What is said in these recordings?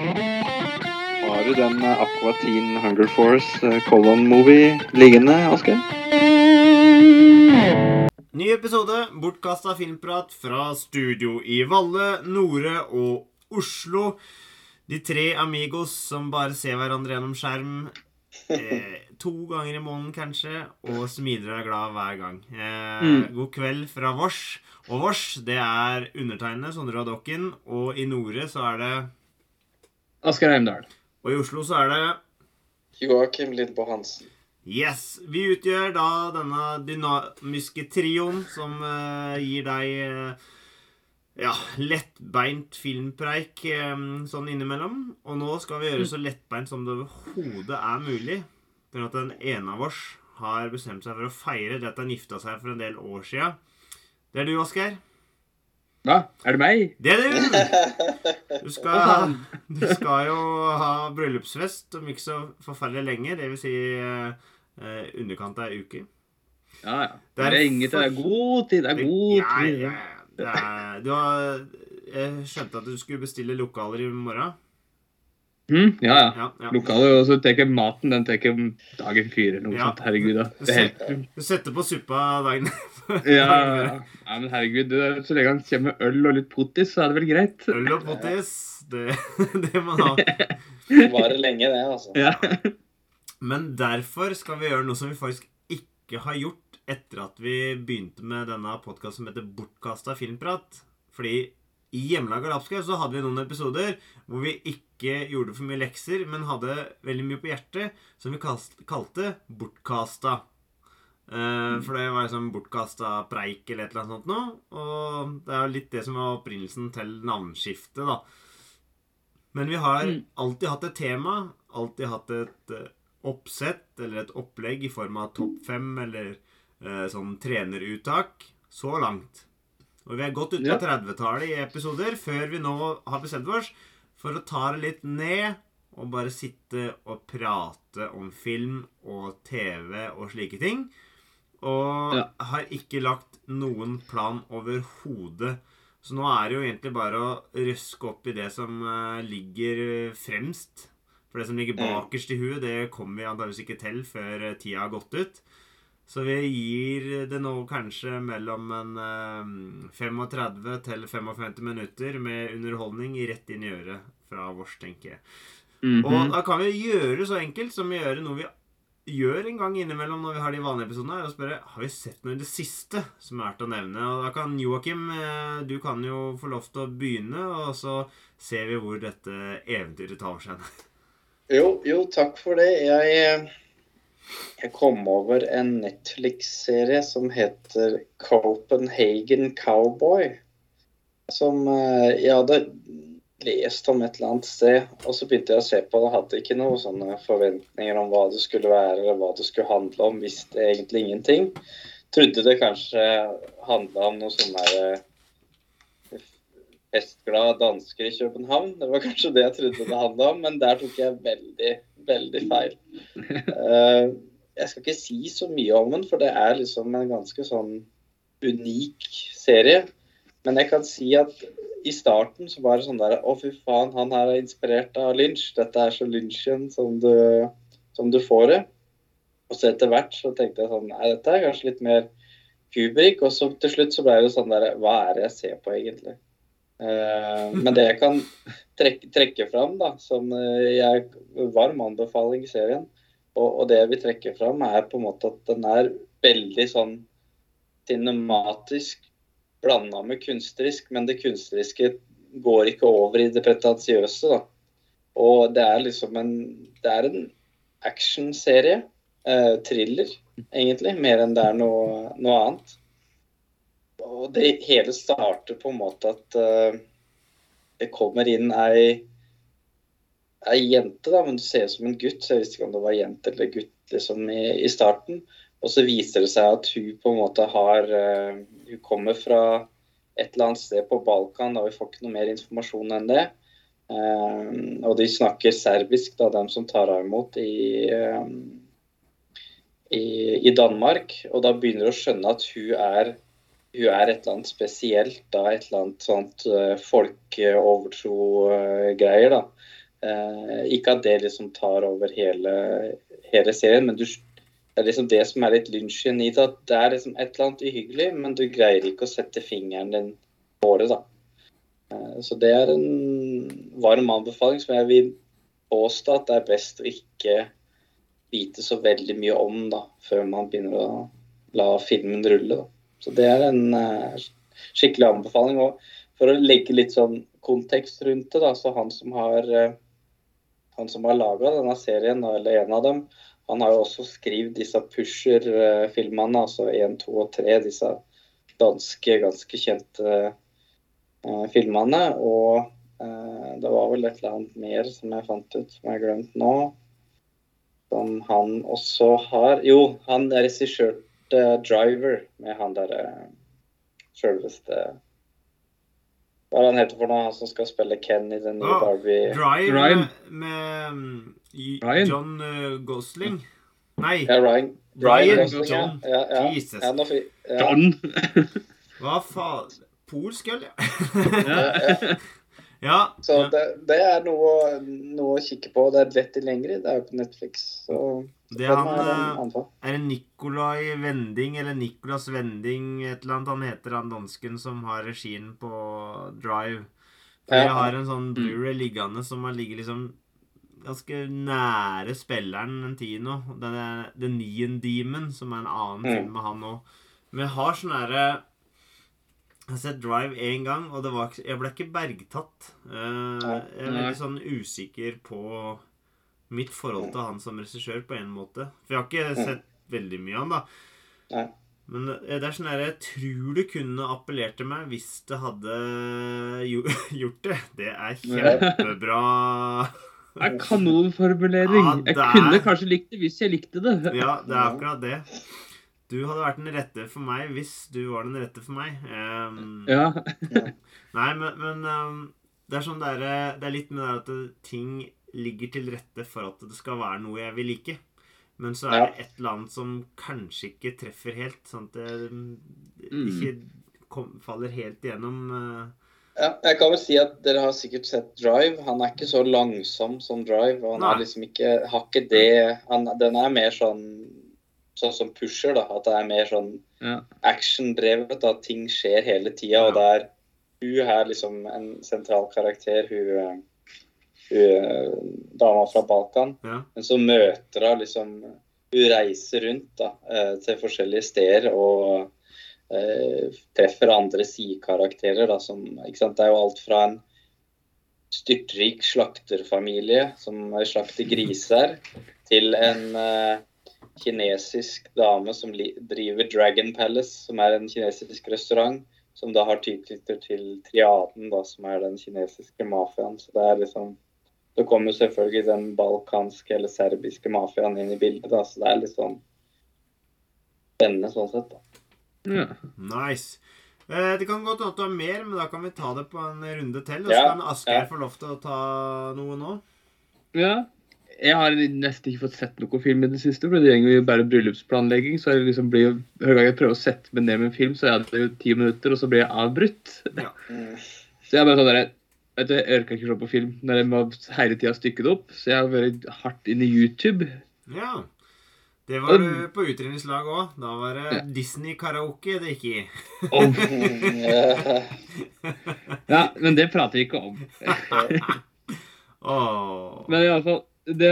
Har du den eh, Aqua Teen Hunger Force eh, Colon-movie liggende, Asgeir? Ny episode bortkasta filmprat fra studio i Valle, Nore og Oslo. De tre amigos som bare ser hverandre gjennom skjerm. Eh, to ganger i måneden, kanskje, og smiler og er glad hver gang. Eh, Mm. God kveld fra Vårs. Og Vårs, det er undertegnede, Sondre Adokken. Og i Nore så er det Asker Heimdal. Og i Oslo så er det Joakim Lindboe Hansen. Yes! Vi utgjør da denne dynamiske trioen som uh, gir deg uh, ja, lettbeint filmpreik eh, sånn innimellom. Og nå skal vi gjøre det så lettbeint som det overhodet er mulig. For at den ene av oss har bestemt seg for å feire det at han gifta seg for en del år sia. Det er du, Asgeir. Hva? Er det meg? Det er du! Du skal, du skal jo ha bryllupsfest om ikke så forferdelig lenge. Det vil si eh, eh, underkant av ei uke. Ja, ja. Det Det er er inget, det er god tid. Det er god Ja, tid. ja, ja. Det er, du har Jeg skjønte at du skulle bestille lokaler i morgen. Mm, ja, ja. Ja, ja. Lokalet, og så tar maten den tar dagen fire. eller Noe Ja. sånt. Herregud, da. Det er helt... Du setter på suppa dagen Ja, ja. men herregud, du, så lenge han kommer med øl og litt potis, så er det vel greit. Øl og potis, det, det må man ha. Varer lenge, det, altså. Ja. Men derfor skal vi gjøre noe som vi faktisk ikke har gjort etter at vi begynte med denne podkasten som heter Bortkasta filmprat. Fordi i Hjemmelaga lapskaus så hadde vi noen episoder hvor vi ikke gjorde for mye lekser, men hadde veldig mye på hjertet, som vi kalte Bortkasta. Eh, for det var liksom bortkasta preik eller et eller annet sånt noe. Og det er jo litt det som var opprinnelsen til navneskiftet, da. Men vi har Mm. alltid hatt et tema, alltid hatt et eh, oppsett eller et opplegg i form av topp fem eller eh, sånn treneruttak. Så langt. Og vi er godt ute på Ja. 30-tallet i episoder før vi nå har bestemt oss for å ta det litt ned og bare sitte og prate om film og TV og slike ting. Og Ja. har ikke lagt noen plan overhodet. Så nå er det jo egentlig bare å røske opp i det som eh, ligger fremst. For det som ligger Mm. bakerst i huet, det kommer vi antakeligvis ikke til før eh, tida har gått ut. Så vi gir det nå kanskje mellom en eh, 35 til 55 minutter med underholdning rett inn i øret fra vårs, tenker jeg. Mhm. Og da kan vi gjøre så enkelt som å gjøre noe vi gjør en gang innimellom når vi har de vanlige episodene, er å spørre har vi sett noe i det siste som er til å nevne. Og da kan Joakim, eh, du kan jo få lov til å begynne, og så ser vi hvor dette eventyret tar seg. hen. Jo, jo, takk for det. Jeg, jeg kom over en Netflix-serie som heter Copenhagen Cowboy. Som eh, jeg hadde lest om et eller annet sted, og så begynte jeg å se på det. Hadde ikke noen sånne forventninger om hva det skulle være, eller hva det skulle handle om. Visste egentlig ingenting. Trodde det kanskje handla om noe sånn derre festglade dansker i København. Det var kanskje det jeg trodde det handla om, men der tok jeg veldig, veldig feil. Eh, jeg skal ikke si så mye om den, for det er liksom en ganske sånn unik serie. Men jeg kan si at i starten så var det sånn der Å, fy faen, han her er inspirert av Lynch. Dette er så Lynchen som du, som du får det. Og så etter hvert så tenkte jeg sånn Nei, dette er kanskje litt mer Kubrick. Og så til slutt så ble det sånn der Hva er det jeg ser på, egentlig? Eh, men det jeg kan trekke, trekke fram, da, som eh, jeg varm anbefaling i serien, og, og det jeg vil trekke fram, er på en måte at den er veldig sånn cinematisk blanda med kunstnerisk, men det kunstneriske går ikke over i det pretensiøse, da. Og det er liksom en Det er en actionserie. Eh, thriller, egentlig, mer enn det er noe, noe annet. Og det hele starter på en måte at uh, det kommer inn ei, ei jente, da, men du ser ut som en gutt, så jeg visste ikke om det var jente eller gutt liksom i, i starten. Og så viser det seg at hun på en måte har uh, Hun kommer fra et eller annet sted på Balkan, da vi får ikke noe mer informasjon enn det. Eh, og de snakker serbisk, da, dem som tar henne imot i, i, i Danmark. Og da begynner du å skjønne at hun er hun er et eller annet spesielt, da, et eller annet sånt uh, folkeovertro-greier. da. Eh, ikke at det liksom tar over hele, hele serien, men du, det er liksom det som er litt lynsjen i det. At det er liksom et eller annet uhyggelig, men du greier ikke å sette fingeren din på det. da. Eh, så det er en varm anbefaling som jeg vil påstå at det er best å ikke vite så veldig mye om da, før man begynner å la filmen rulle. da. Så det er en uh, skikkelig anbefaling. Og for å legge litt sånn kontekst rundt det, da, så han som har uh, han som har laga denne serien, eller en av dem, han har jo også skrevet disse Pusher-filmene, altså 1, 2 og 3, disse danske, ganske kjente uh, filmene. Og uh, det var vel et eller annet mer som jeg fant ut, som jeg har glemt nå. Som han også har Jo, han regisserte Driver med han derre uh, sjølveste hva er det han heter for noe, han som skal spille Ken i den nye Ah, Barbie Drive Ryan. med, med mm, Ryan. John uh, Gosling. Nei, Ja, Ryan. Ryan Gosling. John. Ja, ja. Jesus. Ja, fi- ja. John. hva faen Polsk eller? ja. Ja. ja. Så ja. det, det er noe, noe å kikke på. Det er lett tilgjengelig. Det er jo på Netflix. Så Det er han er en eh, det Nikolai Vending eller Nicolas Vending et eller annet han heter, han dansken som har regien på Drive? For jeg har en sånn Blu-ray liggende som har ligget liksom ganske nære spilleren en tid nå. Den er The Neon Demon, som er en annen Mm. film med han òg. Men jeg har sånn herre Jeg har sett Drive én gang, og det var, jeg ble ikke bergtatt. Eh, jeg er veldig sånn usikker på mitt forhold til han som regissør på en måte. For jeg har ikke Mm. sett veldig mye av han, da. Men eh, det er sånn her, jeg tror det kunne appellert til meg hvis det hadde gjort det. Det er kjempebra. Det er kanonformulering. Ja, Jeg det er- kunne kanskje likt det hvis jeg likte det. Ja, det er akkurat det. Du hadde vært den rette for meg hvis du var den rette for meg. Um, Ja. Nei, men, men um, det er sånn det er, det er litt med det at ting ligger til rette for at det skal være noe jeg vil like. Men så er Ja. det et eller annet som kanskje ikke treffer helt. Sånn at det mm, Mm. ikke kom, faller helt igjennom. eh. Ja, jeg kan vel si at dere har sikkert sett Drive. Han er ikke så langsom som Drive. og Han Nei. er liksom ikke, har ikke det han, Den er mer sånn sånn som Pusher, da. At det er mer sånn Ja. actiondrevet. At ting skjer hele tida. Og det er hun her liksom en sentral karakter. Hun, hun dama fra Balkan. Ja. Men så møter hun liksom Hun reiser rundt da, eh, til forskjellige steder og uh, treffer andre sidekarakterer. da, som, ikke sant, Det er jo alt fra en styrtrik slakterfamilie som slakter griser, til en eh, kinesisk dame som driver Dragon Palace, som er en kinesisk restaurant. Som da har tilknyttet til Triaden, da, som er den kinesiske mafiaen. Så det er liksom så kommer selvfølgelig den balkanske eller serbiske mafiaen inn i bildet. da, Så det er litt sånn spennende sånn sett. da. Ja. Nice. Eh, det kan godt hende du har mer, men da kan vi ta det på en runde til. Og så Ja, kan Asgeir ja. få lov til å ta noe nå. ja. Jeg har nesten ikke fått sett noen film i det siste, for det går jo bare bryllupsplanlegging. Så jeg liksom blir jo, hver gang jeg prøver å sette meg ned med en film, så er det jo ti minutter, og så blir jeg avbrutt. Ja. Så jeg er bare sånn der, vet du, Jeg orker ikke å se på film når jeg må hele tida stykke det opp. Så jeg har vært hardt inne i YouTube. Ja. Det var du på utdrivningslag òg. Da var det Ja. Disney-karaoke det gikk i. Mm, ja. ja, men det prater vi ikke om. oh. Men i alle fall, det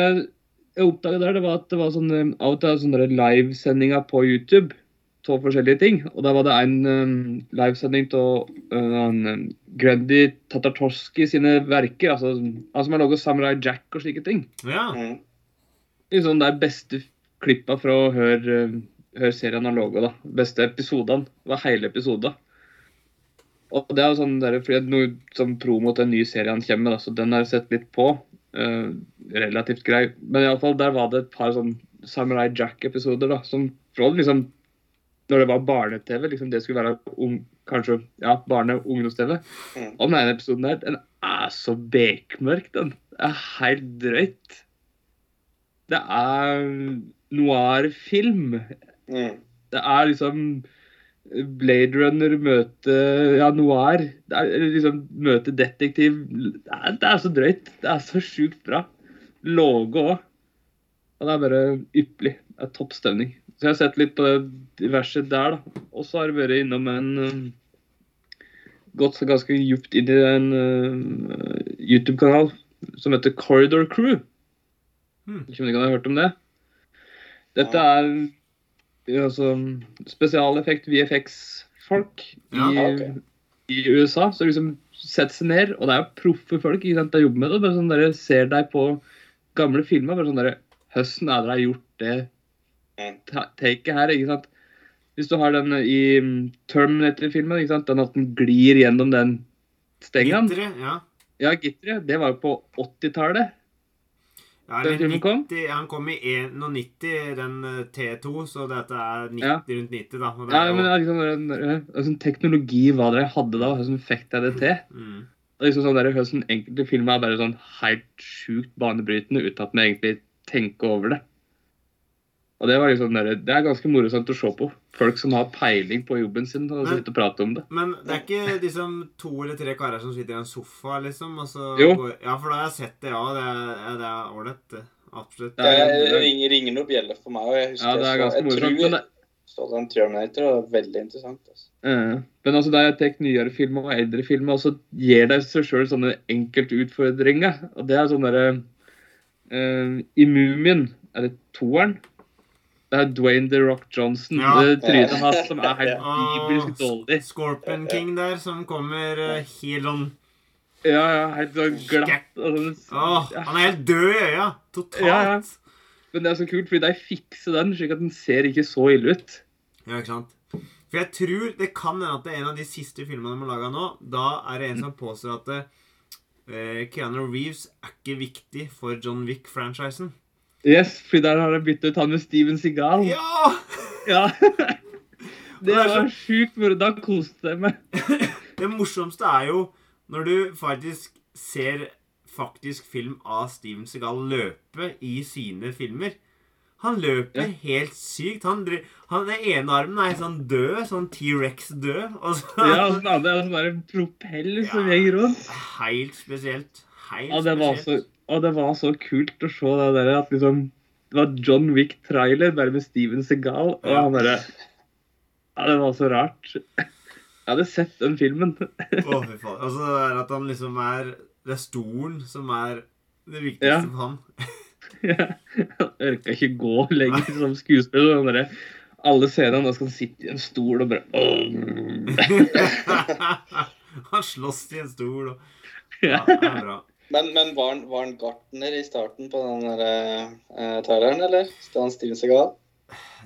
jeg oppdaga der, det var at det var sånn, eh, av og til sånne livesendinger på YouTube av forskjellige ting. Og da var det en um, livesending av um, Grundy Tatartoski sine verker. altså Han som har laget Samurai Jack og slike ting. Ja. Mm. Liksom de beste klippa fra å høre, høre serien han laga. da. Beste episodene. Det var hele episoder. Og det er jo sånn der, fordi at noe som promo til en ny serie han kommer med, da, så den har jeg sett litt på. Eh, relativt grei. Men i alle fall, der var det et par sånn Samurai Jack-episoder da, som fra liksom Når det var barne-TV, liksom det skulle være ung, kanskje ja, barne- og ungdoms-TV. Mm. Og den ene episoden der, den er så bekmørk, den. Det er helt drøyt. Det er noir-film. Mm. Det er liksom Blade Runner møte ja, noir. Det er liksom Møte detektiv. Det er, det er så drøyt. Det er så sjukt bra. Låge òg. Og det er bare ypperlig. Det er topp stemning. Så jeg har sett litt på det diverse der, da. Og så har jeg vært innom en um, Gått ganske djupt inn i en uh, YouTube-kanal som heter Corridor Crew. Hmm. Ikke om dere har hørt om det? Dette er altså, spesialeffekt VFX-folk i, Ja, ok. i USA. Så liksom setter seg ned, og det er jo proffe folk ikke sant, de jobber med det. Bare sånn dere ser deg på gamle filmer. bare sånn dere, Høsten er det har gjort det taket her, ikke sant. Hvis du har den i mm, Terminator-filmen, ikke sant, den at den glir gjennom den stengen. Gitteret, ja. Ja, gitteret. Det var jo på 80-tallet. Ja Den eller filmen kom? han kom i 91, den eh, T2, så dette er 90, Ja. rundt 90, da. Og Ja, jo, men det liksom, den- den- sånn teknologi hva dere hadde da, hvordan fikk dere det til? mm. Og liksom sånn der, Hvordan enkelte filmer er bare sånn helt sjukt banebrytende uten at vi egentlig tenker over det. Og det var liksom der, det er ganske morsomt å se på. Folk som har peiling på jobben sin og Men- sitter og prate om det. Men det er ikke liksom to eller tre karer som sitter i en sofa, liksom? Og så Jo. Går, ja, for da har jeg sett det, ja. Det er det er ålreit. det. Absolutt. Ja, Det ja, ja. ringer, ringer noen bjeller for meg. òg. jeg husker Ja, det er ganske jeg morsomt. tror det, jeg så den Terminator, og det er veldig interessant. Altså. Uh, men altså, da jeg tar nyere filmer og eldre filmer, og så gir de seg sjøl sånne enkeltutfordringer. Og det er sånn derre uh, I Mumien er det toeren. Det er Dwayne The Rock Johnson. Ja. Det trynet hans som er helt Ah, bibelsk dårlig. Scorpion King der, som kommer uh, helt sånn Ja, ja, helt sånn glatt. Sånn, Åh, ja. han er helt død i øya! Totalt. Ja, ja. Men det er så kult, fordi de fikser den slik at den ser ikke så ille ut. Ja, ikke sant? For jeg tror det kan hende at det er en av de siste filmene de har laga nå. Da er det en som påstår at uh, Keanu Reeves er ikke viktig for John Wick-franchisen. Yes, fordi der har de byttet ut han med Steven Seagal. Ja! Ja. Det det var sjukt moro. Da koste jeg meg. Det morsomste er jo når du faktisk ser faktisk film av Steven Seagal løpe i sine filmer. Han løper Ja. helt sykt. Han, han, den ene armen er sånn død, sånn T-rex-død. Så Ja, og den andre er en bare en propell som Ja. gjenger rundt. Helt spesielt. Helt ja, det, var så, spesielt. Og det var så kult å se det der at liksom Det var John Wick-trailer bare med Steven Seagal, og han derre Ja, det var så rart. Jeg hadde sett den filmen. Å, fy faen. Altså, det er at han liksom er Det er stolen som er det viktigste Ja. for han. Han orka ikke gå lenger som skuespiller. Han derre alle scenene da skal han sitte i en stol og bare oh. han slåss i en stol og Ja. Ja, det er bra. Men, men var, han, var han gartner i starten på den der, eh, traileren, eller? Står han Steven Seagal?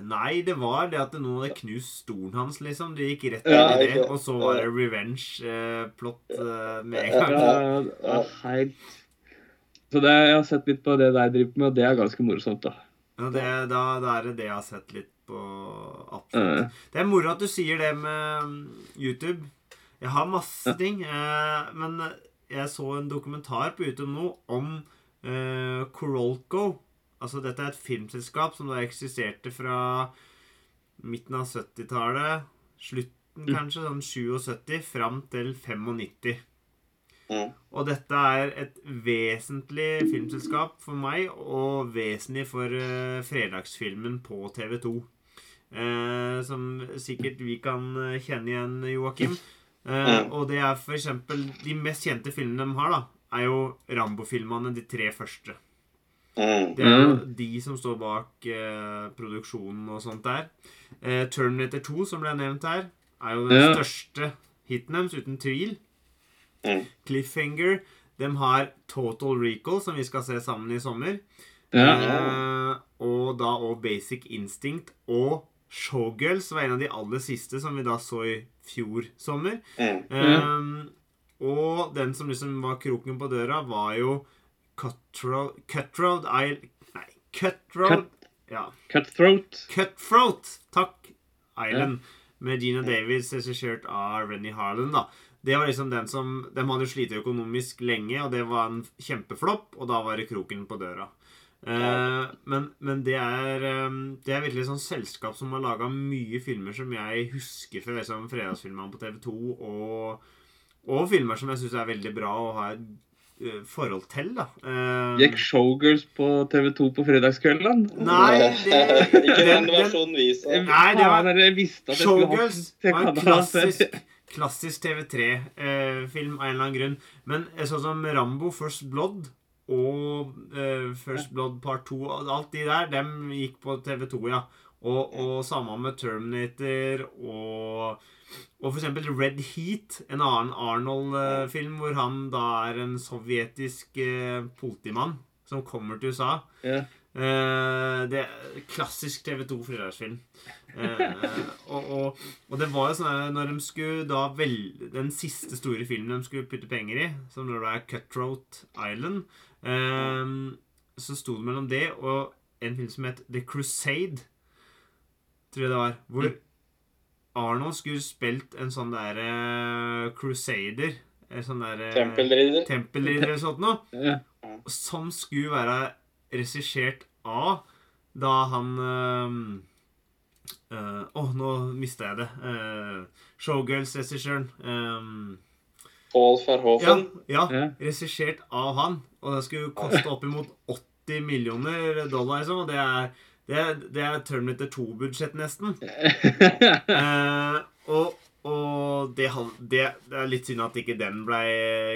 Nei, det var det at noen hadde knust stolen hans, liksom. Det gikk rett Ja, inn i det. Og så var det revenge-plott med en Ja, gang. Ja, ja, helt Så det, jeg har sett litt på det de driver med, og det er ganske morsomt, da. Ja, det, da, da er det det jeg har sett litt på. Absolutt. Eh, Det er moro at du sier det med mm, YouTube. Jeg har masse ting. Eh, men jeg så en dokumentar på YouTube nå om uh, Corolco. Altså, dette er et filmselskap som da eksisterte fra midten av 70-tallet. Slutten, kanskje, sånn 77, fram til 95. Mm. Og dette er et vesentlig filmselskap for meg, og vesentlig for uh, fredagsfilmen på TV 2. Uh, som sikkert vi kan eh, kjenne igjen, Joakim. Eh, Mm. og det er for eksempel De mest kjente filmene de har, da, er jo Rambo-filmene, de tre første. Mm. Det er jo de som står bak eh, produksjonen og sånt der. Eh, Terminator 2, som ble nevnt her, er jo den Ja. største hiten deres, uten tvil. Mm. Cliffhanger. De har Total Recall, som vi skal se sammen i sommer. ja. Eh, og da og Basic Instinct og Showgirls var en av de aller siste som vi da så i fjor sommer. Mm. Um, og den som liksom var kroken på døra, var jo Cutthroat Cutthroat Isle... Nei, Cutthroat Ja. Cutthroat. Cutthroat! Takk. Island. Med Gina Davies, regissert av Renny Harland, da. Det var liksom den som, De hadde slitt økonomisk lenge, og det var en kjempeflopp. Og da var det kroken på døra. Eh, men, men det er eh, Det er virkelig et sånt selskap som har laga mye filmer som jeg husker fra liksom, fredagsfilmene på TV2, og, og filmer som jeg syns er veldig bra å ha et eh, forhold til, da. Uh, Gikk Showgirls på TV2 på fredagskvelden? Nei, det, Ikke den versjonen vi så. Nei, det var- Faen, Jeg visste at jeg skulle ha Showgirls var en klassisk, klassisk TV3-film av en eller annen grunn. Men sånn som Rambo First Blood og uh, First Blood Part 2 og Alt de der, dem gikk på TV2, ja. Og, og samme med Terminator og og eksempel Red Heat, en annen Arnold-film hvor han da er en sovjetisk eh, politimann som kommer til USA. Yeah. Eh, det er klassisk TV2 fredagsfilm. Eh, og, og, og det var jo sånn når de skulle da vel, Den siste store filmen de skulle putte penger i, som når det er Cutthroat Island, eh, så sto det mellom det og en film som het The Crusade, tror jeg det var. Hvor Arnold skulle spilt en sånn derre Crusader. En sånn derre Tempelridder. Tempelridder eller sånt noe Ja. som skulle være regissert av da han Åh, oh, nå mista jeg det. Uh, Showgirls-regissøren. ehm, Paul ja, Verhoeven. ja, Ja. regissert av han. Og det skulle koste oppimot 80 millioner dollar, liksom. Og det er, det er, det er Terminator 2-budsjett, nesten. Eh, og og det, det, det er litt synd at ikke den ble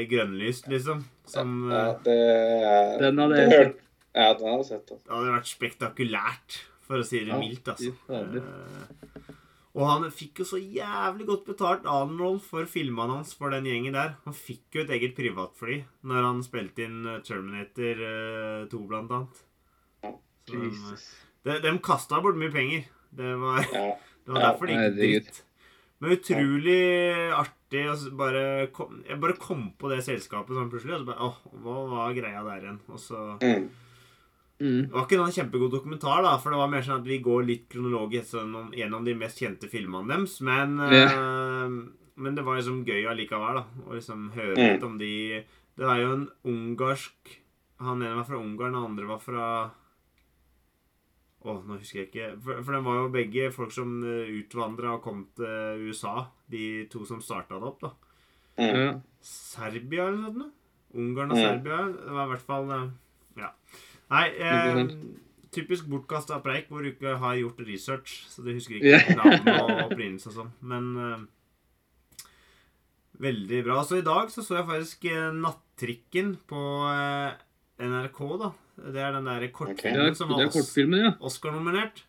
grønnlyst, liksom. Som Ja, eh, det er Den hadde jeg sett. Ja, den hadde jeg sett. Altså. Det hadde vært spektakulært, for å si det Ja, mildt. altså. Ja, og han fikk jo så jævlig godt betalt Arnold for filmene hans for den gjengen der. Han fikk jo et eget privatfly når han spilte inn eh, Terminator eh, 2, blant annet. Så de, Jesus. de, de kasta bort mye penger. Det var, Ja. det var derfor det gikk dritt. Men utrolig artig å bare kom, Jeg bare kom på det selskapet sånn plutselig, og så bare Åh, hva var greia der igjen? Og så Mm. Mm. det var ikke noen kjempegod dokumentar, da, for det var mer sånn at vi går litt kronologisk sånn, gjennom de mest kjente filmene deres. Men, eh, men det var liksom gøy allikevel, da. Å liksom høre Mm. litt om de Det var jo en ungarsk Han ene var fra Ungarn, den andre var fra Å, nå husker jeg ikke. For, for den var jo begge folk som utvandra og kom til USA. De to som starta det opp, da. Mm. Serbia eller noe sånt? Ungarn og Mm. Serbia. Det var i hvert fall eh, Ja. Nei, eh, typisk bortkasta preik hvor du ikke har gjort research, så du husker ikke navn og opprinnelse og sånn. Men eh, veldig bra. Så i dag så så jeg faktisk eh, Nattrikken på eh, NRK, da. Det er den der kortfilmen som var er ja. Oscar-nominert.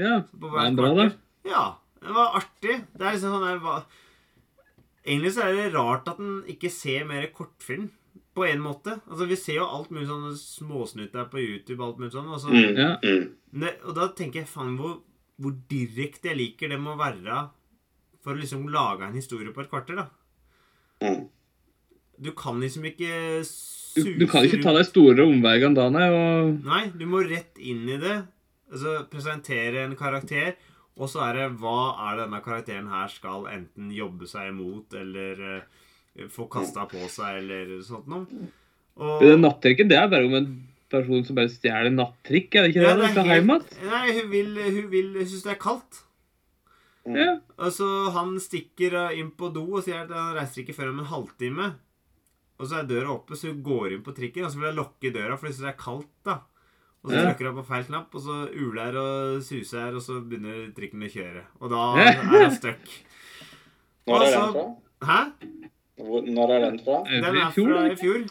ja. På Det hvert en bra, da. Ja. Den var artig. Det er liksom sånn der Egentlig så er det rart at en ikke ser mer kortfilm. På en måte. Altså Vi ser jo alt mulig sånne småsnutter på YouTube. alt mulig sånn og, så, Mm. Ja. Mm. og da tenker jeg faen hvor, hvor direkte jeg liker det må være for å liksom lage en historie på et kvarter. da Mm. Du kan liksom ikke Du, suse du kan ikke ta deg store omveiene da, nei. Og Nei, du må rett inn i det. Altså presentere en karakter. Og så er det hva er det denne karakteren her skal enten jobbe seg imot eller eh, få kasta på seg eller sånt noe. Og, nattrikken, det er bare om en person som bare stjeler nattrikk, er det ikke det? Ja, det det er skal helt- hjem igjen? Nei, hun vil, hun vil Hun syns det er kaldt. Mm. Ja. Og så han stikker inn på do og sier at han reiser ikke før om en halvtime. Og så er døra oppe, så hun går inn på trikken, og så vil hun lukke døra, for hun syns det er kaldt. da. Og så trykker hun på feil knapp, og så uler og suser, og så begynner trikken å kjøre. Og da er hun stuck. Når er Hæ? Hvor, når er den fra? Eh, Den er fra i fjor.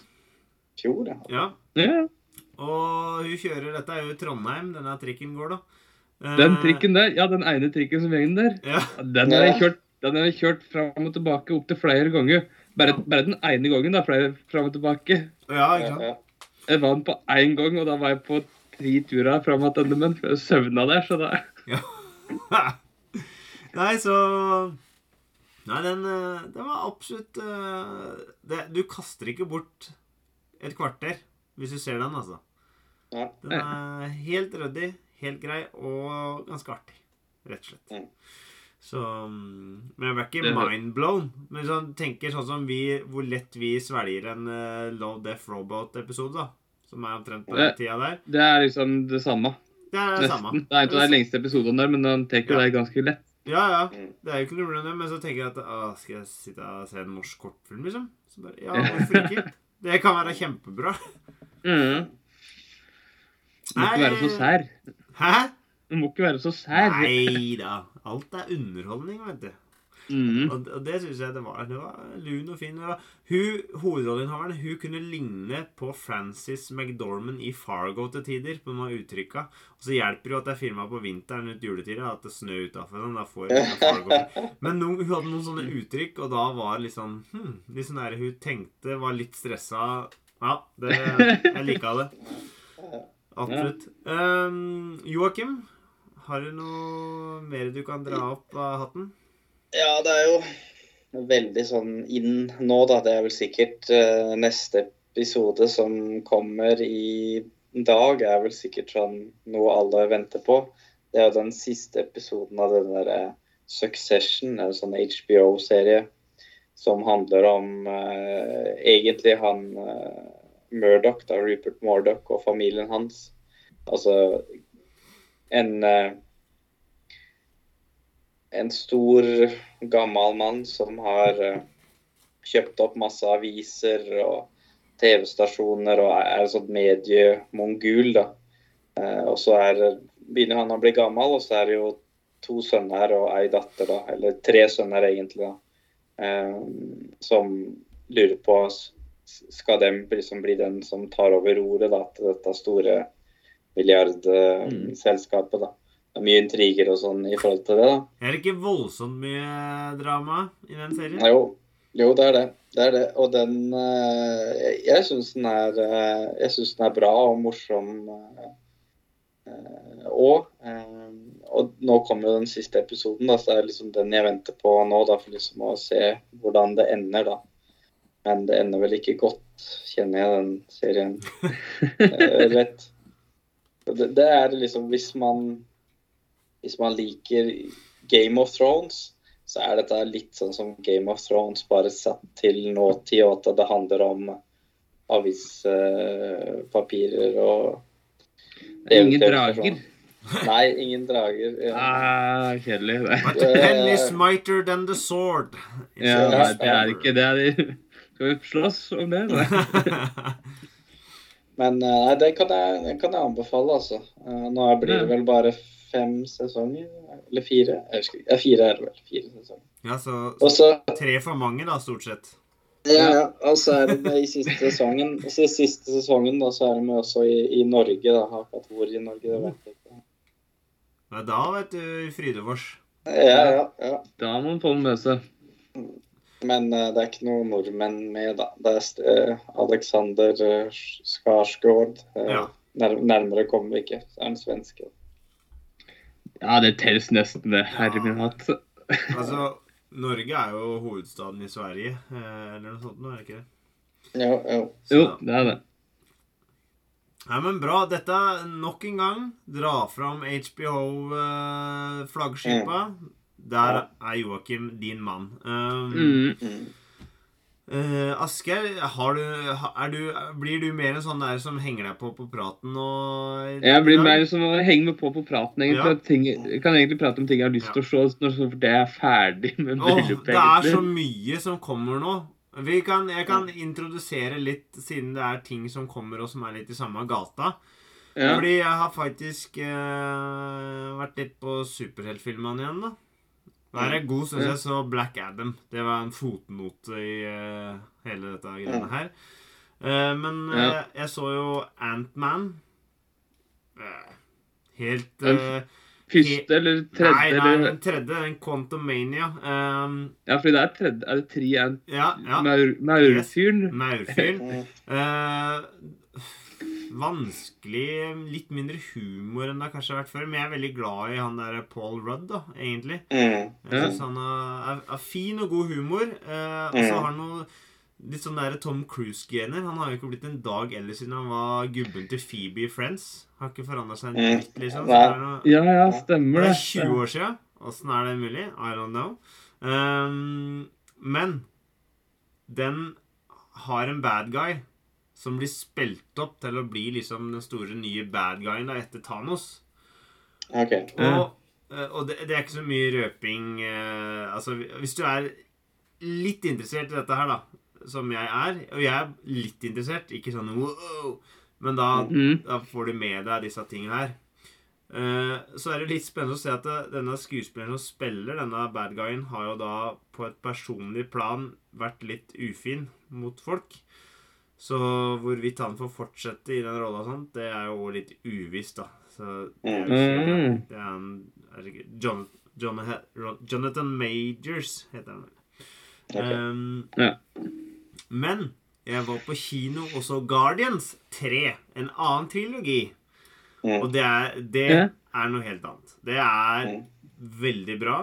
Fjor, ja. Ja. Ja. Og hun kjører Dette er jo i Trondheim denne trikken går, da. Eh, Den trikken der, ja, den ene trikken som gjengen der, Ja. den har jeg kjørt, den har jeg kjørt fram og tilbake opp til flere ganger. Bare, bare den ene gangen, da, flere fram og tilbake. ja, ikke ja, sant? Jeg vant på én gang, og da var jeg på tre turer fram tilbake, men jeg søvna der, så da Nei, så Nei, den, eh, den var absolutt eh, det, Du kaster ikke bort et kvarter hvis du ser den, altså. Ja. Den er helt ryddig, helt grei og ganske artig. Rett og slett. Ja. Så mm, Men jeg ble ikke mindblown. Men sånn, tenker sånn som vi Hvor lett vi svelger en uh, Low Death Robot-episode, da. som er omtrent på den tida der. Det er liksom det samme. Det er det samme. Det er en av de lengste episodene der, men den tar jo Ja. deg ganske lett. Ja, ja. Mm. Det er jo ikke noe problem, men så tenker jeg at å, skal jeg sitte og se en norsk kortfilm, liksom? Så bare, ja, hvorfor ikke? Det kan være kjempebra. Mm. Du må ikke være så sær. Hæ? Du må ikke være så sær. Nei da. Alt er underholdning, vet du. Mm. Og, og det syns jeg det var. Det var lun og fin. Hun, Hovedrolleinnehaveren hun kunne ligne på Frances McDormand i Fargo til tider. På noen uttrykka. Og så hjelper det jo at det er filma på vinteren ut juletida, at det snør utafor. Fargo. Men no, hun hadde noen sånne uttrykk, og da var det litt sånn hm, litt sånn der, Hun tenkte, var litt stressa. Ja, det, jeg lika det. Absolutt. Um, Joakim, har du noe mer du kan dra opp av hatten? Ja, det er jo veldig sånn inn nå, da. Det er vel sikkert uh, neste episode som kommer i dag, er vel sikkert sånn noe alle venter på. Det er jo den siste episoden av den derre Succession, en sånn HBO-serie som handler om uh, egentlig han uh, Murdoch, da, Rupert Murdoch og familien hans. Altså en eh, en stor, gammel mann som har eh, kjøpt opp masse aviser og TV-stasjoner og er et sånt mediemongul, da. Eh, og så er, begynner han å bli gammel, og så er det jo to sønner og ei datter, da. Eller tre sønner, egentlig, da. Eh, som lurer på skal de liksom bli den som tar over roret da, til dette store milliardselskapet. da. Mye intriger og sånn i forhold til det. da. Er det ikke voldsomt mye drama i den serien? Jo, jo det er det. Det er det. Og den eh, Jeg, jeg syns den er eh, Jeg den er bra og morsom Og, og nå kommer jo den siste episoden, da, så det er liksom den jeg venter på nå. da, For liksom å se hvordan det ender, da. Men det ender vel ikke godt, kjenner jeg den serien eh, rett. Det, det er liksom Hvis man hvis man liker Game of Thrones, så er dette litt sånn som Game of Thrones, bare satt til nåtid, og at det handler om avispapirer og Ingen drager. sånn. Nei, ingen drager. Ja. Ah, kjedelig. But the pen is mighter than the sword. Ja, nei, det er ikke det. Er det. Skal vi slåss om det? da? Men eh, nei, det kan jeg, det kan jeg anbefale, altså. Eh, Nå blir det vel bare fem sesonger, eller fire? Jeg husker ikke. Ja, fire er det vel. Fire sesonger. ja, så Og så tre for mange, da, stort sett. Ja, ja. Og så er det med i siste sesongen, så i siste sesongen da, så er det med også i, i Norge. da, Akkurat hvor i Norge, det vet jeg ikke. Nei, da, vet du, Frydefors. Ja, ja, ja. Da må man få den med seg. Men uh, det er ikke noen nordmenn med, da. Det er eh, Alexander uh, Skarsgård. Ja. nær, nærmere kommer vi ikke. Så er han svenske. Ja, det telles nesten, det. Herre min hatt. Altså, Norge er jo hovedstaden i Sverige, eh, eller noe sånt nå, er det ikke det? Jo, jo. Jo, det er det. Nei, men bra. Dette er nok en gang. Dra fram HBO-flaggskipa. Der er Joakim din mann. Um, Mm. Mm. eh, Asgeir, har du, du, blir du mer en sånn der som henger deg på på praten og Jeg blir mer som å henge meg på på praten. egentlig. Ja. Ting, jeg kan egentlig prate om ting jeg har lyst til å se når det er ferdig med bryllupet. Oh, det er så mye som kommer nå. Vi kan, jeg kan introdusere litt, siden det er ting som kommer og som er litt i samme gata. Ja. Fordi jeg har faktisk uh, vært litt på superheltfilmene igjen, da. Der er god, syns jeg, så Black Adam. Det var en fotnote i uh, hele dette greiene her. Uh, men uh, jeg så jo Antman. Uh, helt Første eller tredje Nei, nei, eller den tredje, den Quantumania. Um, Ja, fordi det er tredje Er det tre ant... ja, ja. Maur, Maurfyren? Maurfyren. Mm. Vanskelig Litt mindre humor enn det har kanskje har vært før. Men jeg er veldig glad i han der Paul Rudd, da, egentlig. Mm. Jeg Ja. synes han er, er, fin og god humor. eh, og så Mm. har han noe litt sånn der Tom Cruise-gener. Han har jo ikke blitt en dag eldre siden han var gubben til Phoebe i Friends. Har ikke forandra seg en Mm. dritt, liksom. Så er noe, Ja, ja, stemmer det det. er 20 år siden. Åssen er det mulig? I don't know. Um, men den har en bad guy som blir spilt opp til å bli liksom den store nye bad guyen da, etter Thanos. OK. Og, eh, og det, det er ikke så mye røping eh, Altså, hvis du er litt interessert i dette her, da, som jeg er Og jeg er litt interessert, ikke sånn wow, men da, Mm. da får du med deg disse tingene her. Eh, så er det litt spennende å se at denne skuespilleren som spiller denne bad guyen, har jo da på et personlig plan vært litt ufin mot folk. Så hvorvidt han får fortsette i den rolla og sånt, det er jo litt uvisst, da. Så det er jo Mm. det er en er ikke, John, John, Jonathan Majors heter han. vel. Um, Ja. Men jeg var på kino og så Guardians 3, en annen trilogi. Og det er, det er noe helt annet. Det er veldig bra.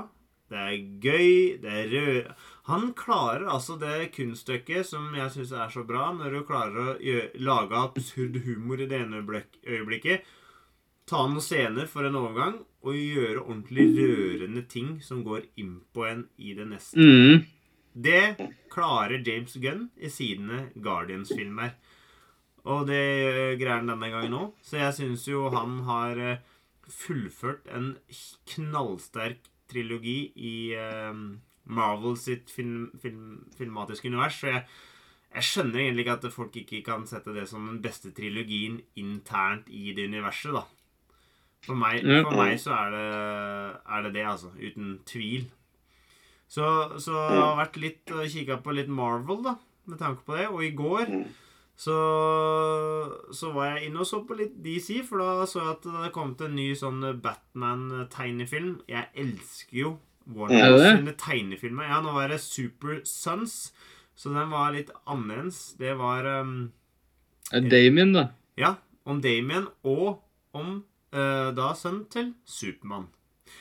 Det er gøy. Det er rød... Han klarer altså det kunststykket som jeg syns er så bra, når du klarer å lage absurd humor i det ene øyeblikket. Ta noen scener for en overgang og gjøre ordentlig rørende ting som går inn på en i det neste. Mm. Det klarer James Gunn i sine Guardians-filmer. Og det greier han denne gangen òg. Så jeg syns jo han har eh, fullført en knallsterk trilogi i eh, Marvel sitt film, film, filmatiske univers. Så jeg, jeg skjønner egentlig ikke at folk ikke kan sette det som den beste trilogien internt i det universet, da. For meg, for meg så er det, er det det, altså. Uten tvil. Så, så jeg har vært litt og kikka på litt Marvel, da, med tanke på det. Og i går Mm. så, så var jeg inne og så på litt DC, for da så jeg at det kom til en ny sånn Batman-tegnefilm. Jeg elsker jo Warner Er sine tegnefilmer. Ja, nå var det Super Sons, så den var litt annerledes. Det var um, Damien, da. Ja, om Damien og om uh, da sønnen til Supermann.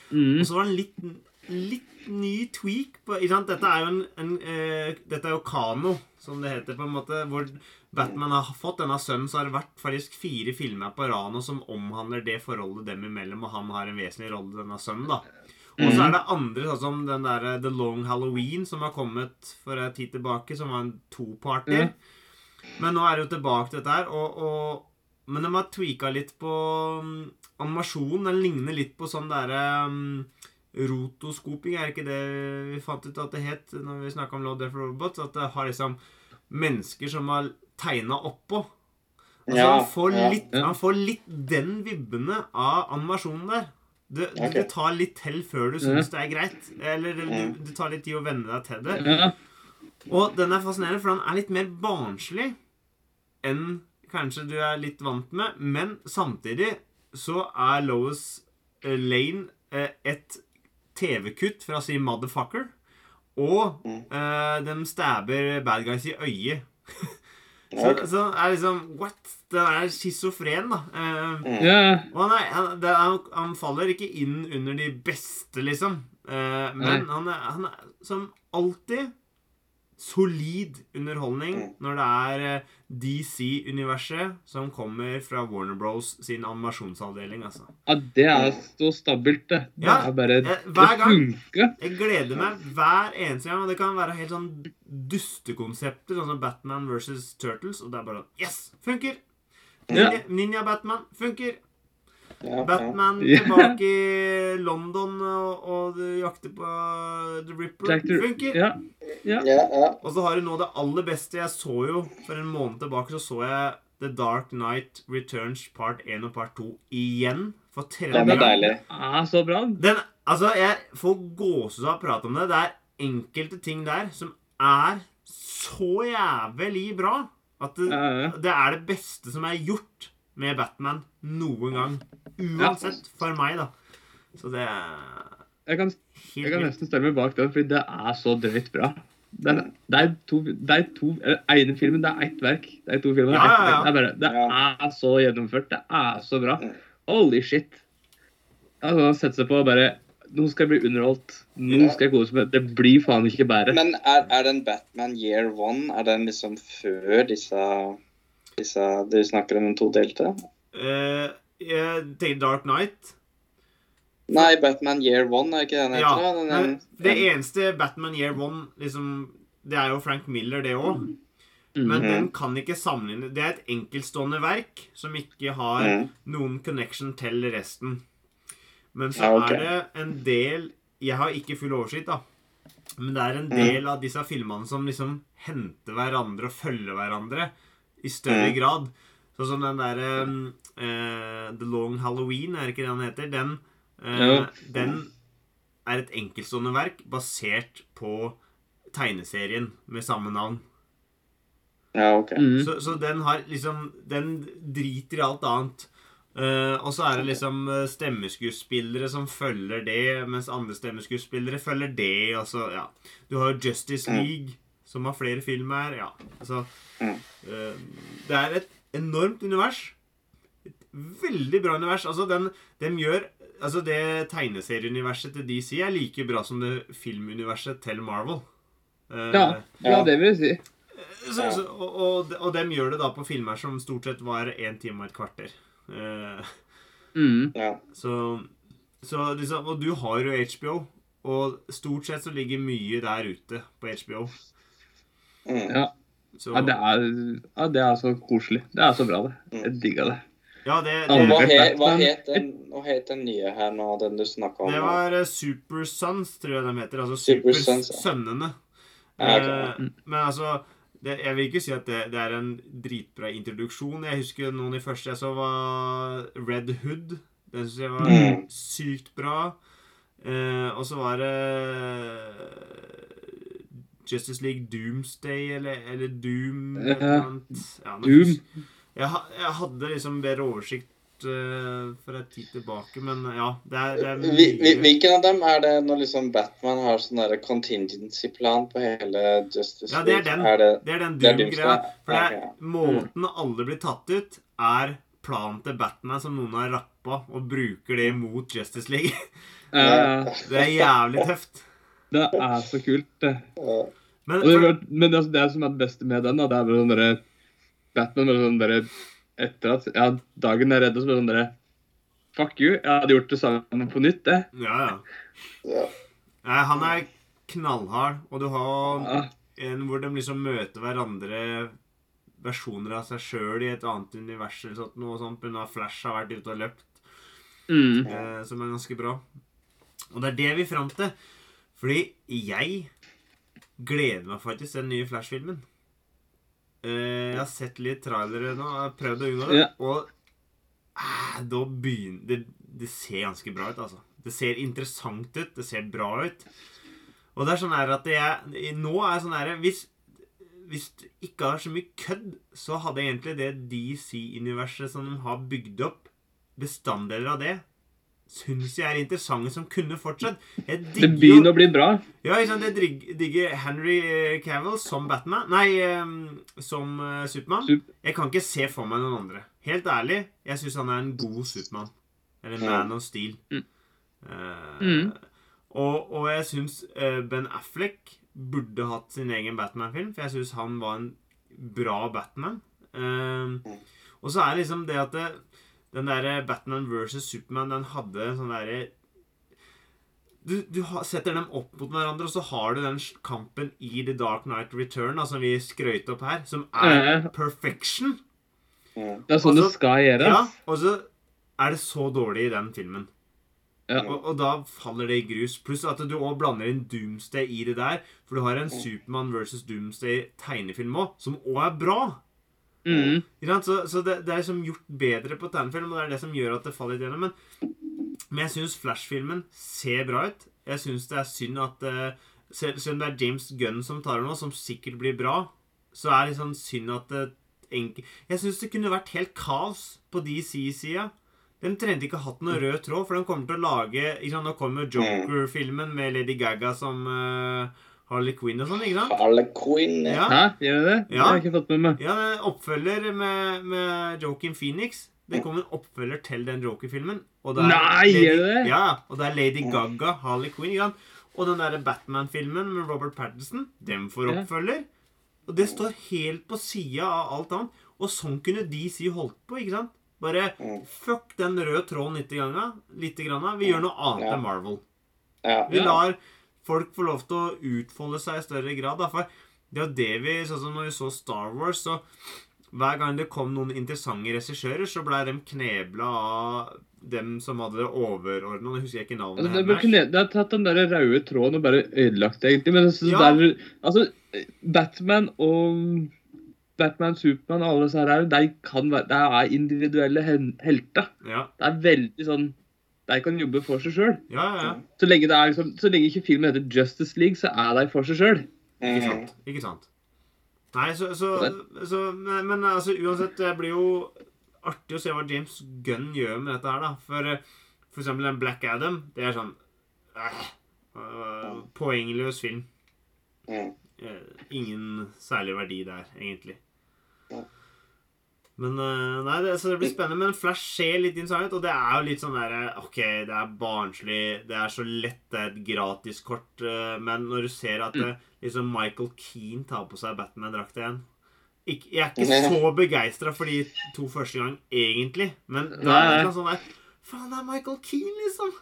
Mm. Og så var det en litt, litt ny tweak på ikke sant? Dette er jo en, en uh, Dette er jo Kano, som det heter, på en måte. Hvor Batman har fått denne sønnen, så har det vært faktisk fire filmer på Rano som omhandler det forholdet dem imellom, og han har en vesentlig rolle, i denne sønnen, da. Og så er det andre, sånn som den der The Long Halloween, som har kommet for en tid tilbake, som var en toparter. Mm. Men nå er det jo tilbake til dette her, og, og Men de har tweaka litt på um, animasjonen. Den ligner litt på sånn derre um, rotoskoping, er ikke det vi fant ut at det het når vi snakka om Lord Death Robots? At det har liksom mennesker som har tegna oppå. Altså, Ja, han, får litt, Ja. han får litt den vibbene av animasjonen der. Det, det, Ok. det tar litt til før du syns mm. det er greit. Eller det, Mm. du, det tar litt tid å venne deg til det. Og den er fascinerende, for den er litt mer barnslig enn kanskje du er litt vant med. Men samtidig så er Lois eh, Lane eh, et TV-kutt fra å si 'motherfucker'. Og Mm. uh, de stabber bad guys i øyet. så, så er liksom What? Den er schizofren, da. Uh, yeah. ja. og han, er, han, det, han, han faller ikke inn under de beste, liksom. Uh, men han er, han er som alltid solid underholdning Mm. når det er eh, DC-universet som kommer fra Warner Bros sin animasjonsavdeling, altså. ja, det er så stabilt, det. Det Ja, er bare hver Det gang. funker. Jeg gleder meg hver eneste gang, og det kan være helt sånn dustekonsepter, sånn som Batman versus Turtles, og det er bare Yes! Funker! Ja. Ninja, Ninja Batman funker! Batman tilbake i London og, og jakter på The Ripper. Funker! Ja. ja. Ja, ja. Og så har du nå det aller beste. Jeg så jo for en måned tilbake så så jeg The Dark Night Returns part 1 og part 2 igjen. For tredje Den er gang. deilig. Ah, så bra. Den, altså, jeg får gåsehud av å prate om det. Det er enkelte ting der som er så jævlig bra at det, Ja, ja. det er det beste som er gjort med Batman noen gang. Uansett, for meg, da. Så det er Jeg kan, jeg kan nesten stelle meg bak den, fordi det er så drøyt bra. Det er, det er to, det er to eller ene filmen, det er ett verk. Det er to filmer, det er, Ja, ja, ja. Det, er bare, det er så gjennomført. Det er så bra. Holy shit. Altså, Sette seg på og bare Nå skal jeg bli underholdt. Nå skal jeg kose meg. Det blir faen ikke bedre. Men er, er den Batman Year One er den liksom før disse, disse Du snakker om den todelte? Uh, jeg tenker Dark Knight. Nei, Batman Year One er ikke den heter? Ja, Den, den, den, det eneste Batman Year One liksom, Det er jo Frank Miller, det òg. Mm. Men Mhm. den kan ikke sammenligne Det er et enkeltstående verk som ikke har mm. noen connection til resten. Men så Ja, okay. er det en del Jeg har ikke full oversikt, da. Men det er en Mhm. del av disse filmene som liksom henter hverandre og følger hverandre i større mm. grad. Sånn som den derre eh, The Long Halloween, er det ikke det han heter? Den, uh, den er et enkeltstående verk basert på tegneserien med samme navn. Ja, ok. Mm. Så, så den har liksom Den driter i alt annet. Uh, og så er det liksom stemmeskuespillere som følger det, mens andre stemmeskuespillere følger det. Og så, ja. Du har jo Justice Mm. League, som har flere filmer. Ja, altså Mm. eh, Det er et enormt univers. Et veldig bra univers. Altså, den, den gjør Altså, det tegneserieuniverset til DC er like bra som det filmuniverset til Marvel. Eh, Ja, ja, det vil jeg si. så, så, og, og, og dem gjør det da på filmer som stort sett var én time og et kvarter. Eh, Mm. Ja. så, så liksom, Og du har jo HBO, og stort sett så ligger mye der ute på HBO. Mm. Ja. Så, Ja, det er, ja, det er så koselig. Det er så bra, det. Jeg digga det. ja, det, det, Hva, he, hva, het den, hva het den nye her nå, den du snakka om? det var uh, Super Sons, tror jeg de heter. Altså Super Super ja. Sønnene. Ja, ok. Eh, men altså det, Jeg vil ikke si at det, det er en dritbra introduksjon. Jeg husker noen i første jeg så, var Red Hood. Den syns jeg var Mm. sykt bra. Uh, og så var det Justice League Doomsday, eller, eller Doom et eller Ja. annet. Ja, Doom. Jeg, jeg hadde liksom bedre oversikt uh, for en tid tilbake, men ja. Det er, det er mye Hvilken av dem er det når liksom Batman har sånn der contingency-plan på hele Justice Ja, det er League? den. Er det, Det er den Doom-greia. For det er, måten alle blir tatt ut, er planen til Batman som noen har rappa, og bruker det mot Justice League. Det er jævlig tøft. Det er så kult, det. Men Og det, men det, det som er det beste med den, da, det er bare sånn derre Batman med sånn derre Etter at ja, dagen er redda, så blir det sånn derre Fuck you. Jeg hadde gjort det samme på nytt, det. ja, ja. Ja. Nei, han er knallhard, og du har Ja. en hvor de liksom møter hverandre versjoner av seg sjøl i et annet univers eller sånt, noe sånt, pga. Flash har vært ute og løpt. Mm. eh, som er ganske bra. Og det er det vi fram til. Fordi jeg gleder meg faktisk til den nye Flash-filmen. Eh, jeg har sett litt trailere nå, jeg har prøvd å unngå det. Ja. Og eh, da begynner det, det ser ganske bra ut, altså. Det ser interessant ut. Det ser bra ut. Og det er sånn her at jeg Nå er sånn her Hvis, hvis det ikke har så mye kødd, så hadde egentlig det DC-universet som de har bygd opp, bestanddeler av det, syns jeg er interessante som kunne fortsatt. Jeg Det begynner å bli bra. ja, ikke sant? Jeg digger Henry eh, Cavill som Batman. Nei, som eh, Supermann. Jeg kan ikke se for meg noen andre. Helt ærlig, jeg syns han er en god Supermann. Eller Man of Steel. Mm. Eh, Mm. og, og jeg syns Ben Affleck burde hatt sin egen Batman-film, for jeg syns han var en bra Batman. Uh, og så er det liksom det at det, den derre Batman versus Superman, den hadde en sånn derre du, du setter dem opp mot hverandre, og så har du den kampen i The Dark Knight Return, da, som vi skrøt opp her, som er perfection. Det er sånn det skal gjøres. Ja, og så er det så dårlig i den filmen. Ja. Og, og da faller det i grus. Pluss at du òg blander inn Doomsday i det der. For du har en Supermann versus Doomsday-tegnefilm òg, som òg er bra. Mm. Så, så det, det er liksom gjort bedre på tegnefilm, og det er det som gjør at det faller litt gjennom. Men, men jeg syns Flash-filmen ser bra ut. Jeg syns det er synd at uh, Selv selv om det er James Gunn som tar det nå, som sikkert blir bra, så er det sånn synd at det enke... Jeg syns det kunne vært helt kaos på DC-sida. Den trengte ikke hatt noe rød tråd, for den kommer til å lage liksom, Nå kommer Joker-filmen med Lady Gaga som eh, Harley Quinn og sånn, ikke sant? Harley Quinn. Ja. Ja. Hæ, gjør det det? Det Ja. har jeg ikke fått med meg. Ja, det er oppfølger med, med Joaquin Phoenix. Det kommer en oppfølger til den Joker-filmen. er Nei, gjør det? Ja, og det er Lady Gaga, Harley Quinn. Ikke sant? Og den derre Batman-filmen med Robert Pattinson, dem får oppfølger. Og det står helt på sida av alt annet. Og sånn kunne DC holdt på, ikke sant? Bare Mm. fuck den røde tråden litt. Grann, litt grann. Vi gjør noe annet Ja. enn Marvel. Ja. Vi Ja. lar folk får lov til å utfolde seg i større grad. Da. For Det er det vi Sånn som når vi så Star Wars, så hver gang det kom noen interessante regissører, så blei de knebla av dem som hadde det overordna. Nå husker jeg ikke navnet. Altså, det, er kne- det har tatt den der røde tråden og bare ødelagt det, egentlig. Men jeg synes Ja. det er, altså, Batman og Batman, Supermann og alle disse her, er de kan være, de er individuelle helter. Ja, Det er veldig sånn De kan jobbe for seg sjøl. ja, ja. ja. Så lenge, det er liksom, så lenge ikke filmen heter Justice League, så er de for seg sjøl. Ikke Mhm. sant. Ikke sant. Nei, så, så, så men, men altså, uansett, det blir jo artig å se hva James Gunn gjør med dette her, da. For, eh, for eksempel den Black Adam, det er sånn øh, øh, Poengløs film. Eh, ingen særlig verdi der, egentlig. Men eh, nei, det, så det blir spennende. Men Flash ser litt ut, og det er jo litt sånn derre OK, det er barnslig, det er så lett, det er et gratiskort, eh, men når du ser at det, liksom Michael Keane tar på seg Batman-drakta igjen ikke, Jeg er ikke så begeistra for de to første gang, egentlig, men det er et sånn der Faen, det er Michael Keane, liksom!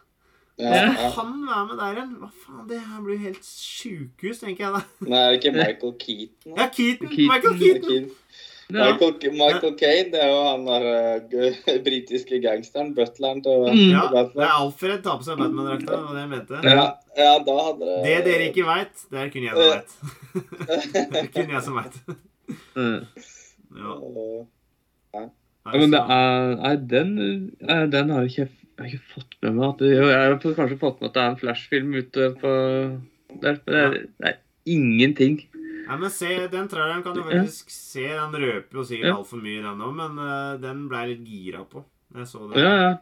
Ja, ja. han være med der igjen? Hva faen, det her blir jo helt sjukehus, tenker jeg da. Nei, er det ikke Michael Keaton? Ja, Keaton! Keaton. Michael Keaton! Ja. Michael, Michael Caine, det er jo han der uh, britiske gangsteren, butleren til Mm. Ja, det er Alfred tar på seg Batman-drakta, det var det jeg mente. Ja, ja, da hadde det Det dere ikke veit, det er kun jeg som veit. det er kun jeg som veit. Mm. Ja. Ja, men det er Nei, den, eh, den har jeg ikke, jeg har ikke fått med meg. At det, jeg har kanskje fått med at det er en flashfilm ute på der, men det er, det er ingenting. Nei, men se, Den traileren kan du faktisk se. Den røper jo sikkert Ja. altfor mye, den òg, men uh, den ble jeg litt gira på. Jeg så det. Ja, ja.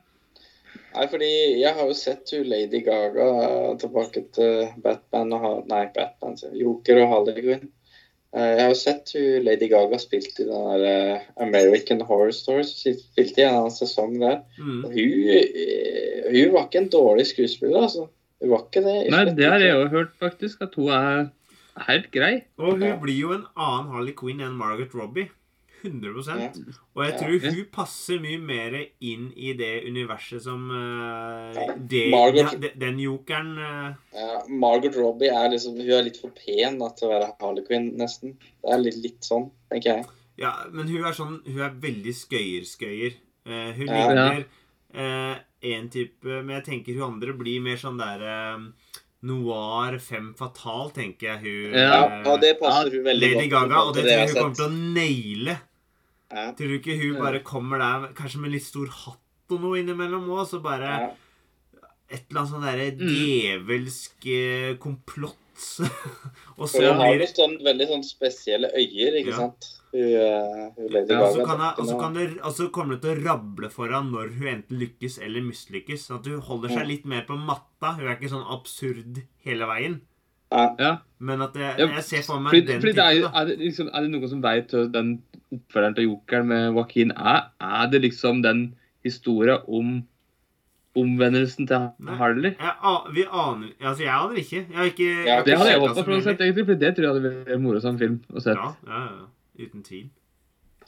Nei, fordi jeg har jo sett hun Lady Gaga tilbake til Batman og ha- Nei, Batman. Joker og Harley Quinn. Uh, Jeg har jo sett hun Lady Gaga spilt i den der uh, American Horror Story. Spilte i en annen sesong der. Mm. Og hun, eh, hun var ikke en dårlig skuespiller, altså. Hun var ikke det. Nei, det har jeg jo hørt, faktisk. At hun er helt grei. Og hun Ja. blir jo en annen Harley Quinn enn Margaret Robbie. 100 Ja. Og jeg Ja. tror hun passer mye mer inn i det universet som uh, Ja. det, Margot- de- Den jokeren uh, Ja, Margaret Robbie er liksom Hun er litt for pen da, til å være Harley Quinn, nesten. Det er litt, litt sånn, tenker jeg. Ja, men hun er sånn Hun er veldig skøyer-skøyer. Uh, hun Ja. ligner én en type Men jeg tenker hun andre blir mer sånn der eh, noir fem fatal, tenker jeg hun Ja, eh, og det passer hun veldig Lady godt. Gaga, og det tror jeg hun kommer til å naile. Ja. Tror du ikke hun Ja. bare kommer der kanskje med litt stor hatt og noe innimellom òg, så bare Ja. Et eller annet sånn derre Mm. djevelsk eh, komplott. og så hun har blir sånn veldig sånn spesielle øyer, ikke Ja. sant? Hun, eh, hun Lady ja, Gaga. og så kommer det til å rable foran når hun enten lykkes eller mislykkes. Sånn at hun holder seg litt mer på matta. Hun er ikke sånn absurd hele veien. Ja. Ja. Men at jeg, jeg ser for meg Fordi, den fordi det er, er, det liksom, er det noen som vet den oppfølgeren til Jokeren med Joaquin er? Er det liksom den historien om omvendelsen til Harley? Jeg, vi aner Altså, jeg aner ikke. Jeg har ikke Ja, Det hadde jeg håpet for å sett, egentlig, for det tror jeg hadde vært moro som film å se. Ja, ja, ja. Uten tvil.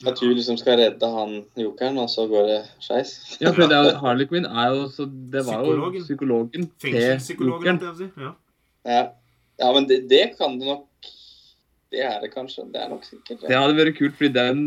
At du liksom skal redde han jokeren, og så går det skeis. Ja, for det er, Harley Quinn er jo så Det var jo Psykologen. psykologen til Jokeren. holdt jeg på si. Ja. Ja. ja, men det, det kan det nok Det er det kanskje. Det er nok sikkert. Det hadde vært kult, fordi den,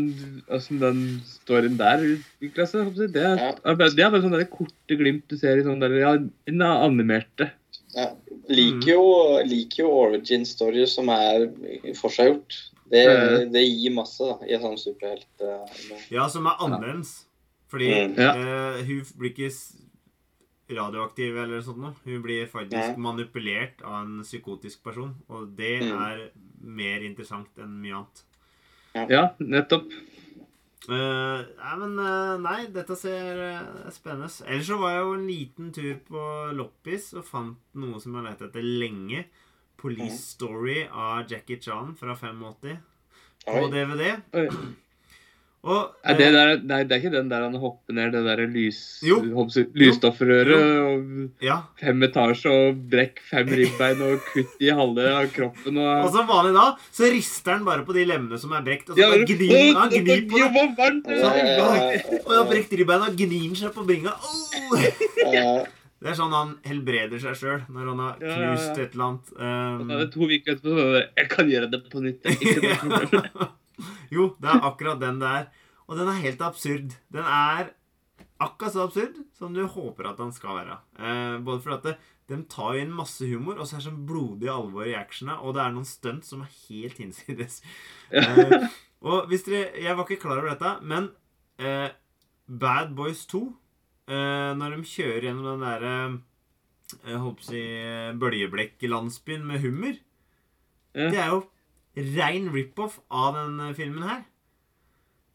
altså, den storyen der utvikla klasse, Det er, Ja. det er bare sånne der korte glimt du ser i sånne der, ja, er animerte. Ja. Mm. Liker jo, liker jo origin stories som er forseggjort. Det, Ja. det gir masse da, i en sånn superhelt. Uh, ja, som er annerledes. Fordi Mm. Ja. eh, hun blir ikke radioaktiv eller sånt noe. Hun blir faktisk Ja. manipulert av en psykotisk person. Og det Mm. er mer interessant enn mye annet. Ja, nettopp. Uh, nei, men uh, Nei, dette ser uh, spennende ut. Ellers så var jeg jo en liten tur på loppis og fant noe som jeg har lett etter lenge. Police mm. Story av Jackie Chan fra 85 på DVD. Oi. Og Er det, eh, der, nei, det er ikke den der han hopper ned det der lys, lysstoffrøret ja. fem etasjer og brekk fem ribbein og kutt i halve av kroppen Og og som vanlig da, så rister han bare på de lemmene som er brekt, og så Ja, gnir han gnir på det varmt! Så, og han har brekt ribbeina og gnir seg på bringa. Oh! Det er sånn han helbreder seg sjøl når han har knust et eller annet. Um, det er to uker etterpå så er Jeg kan gjøre det på nytt. jo, det er akkurat den det er. Og den er helt absurd. Den er akkurat så absurd som du håper at den skal være. Eh, både fordi at det, de tar jo inn masse humor, og så er det sånn blodig alvor i actiona, og det er noen stunt som er helt hinsides. Eh, og hvis dere Jeg var ikke klar over dette, men eh, Bad Boys 2 eh, Når de kjører gjennom den derre Jeg holdt på å si eh, Bøljeblekk-landsbyen med hummer. Det er jo rein rip-off av den eh, filmen her.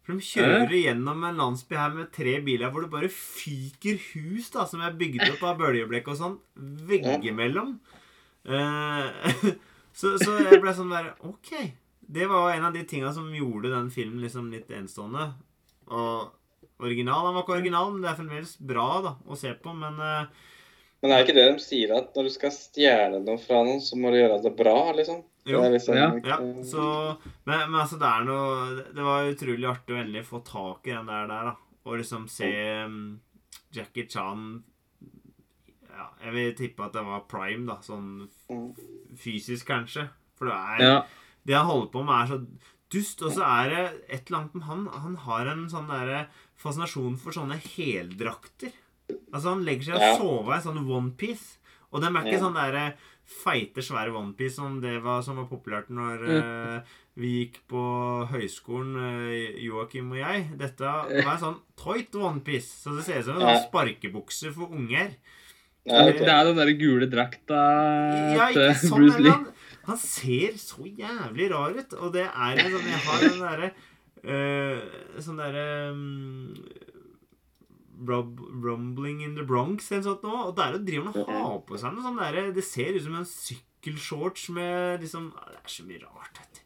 For de kjører gjennom en landsby her med tre biler hvor det bare fyker hus da, som er bygd opp av bøljeblekk og sånn, veggimellom. Uh, så, så jeg ble sånn der OK. Det var en av de tinga som gjorde den filmen liksom litt enestående. Og original Han var ikke original, men det er fremdeles bra da, å se på. Men uh, Men er ikke det de sier, at når du skal stjele noe fra noen, så må du gjøre det bra, liksom? Jo. Ja. Ja, så men, men altså, det er noe det- var utrolig artig å endelig få tak i den der, der da. Og liksom se um, Jackie Chan Ja, jeg vil tippe at det var prime, da. Sånn fysisk, kanskje. For det er Ja. Det han holder på med, er så dust. Og så er det et eller annet med han Han har en sånn derre fascinasjon for sånne heldrakter. Altså, han legger seg og Ja. sover i en sånn onepiece. Og dem er ikke Ja. sånn derre feite, svære onepiece som det var, som var populært når uh, vi gikk på høyskolen, uh, Joakim og jeg. Dette var en sånn tight onepiece. Så det ser ut som en Ja. sånn sparkebukse for unger. Ja, Det er den der gule drakta Ja, til sånn, Bruce Lee. han, han ser så jævlig rar ut. Og det er en sånn Jeg har den derre uh, Sånn derre um, Rumbling in the Bronx eller sånt nå. Og der driver han og har på seg noe sånn derre Det ser ut som en sykkelshorts med liksom Det er så mye rart, vet du.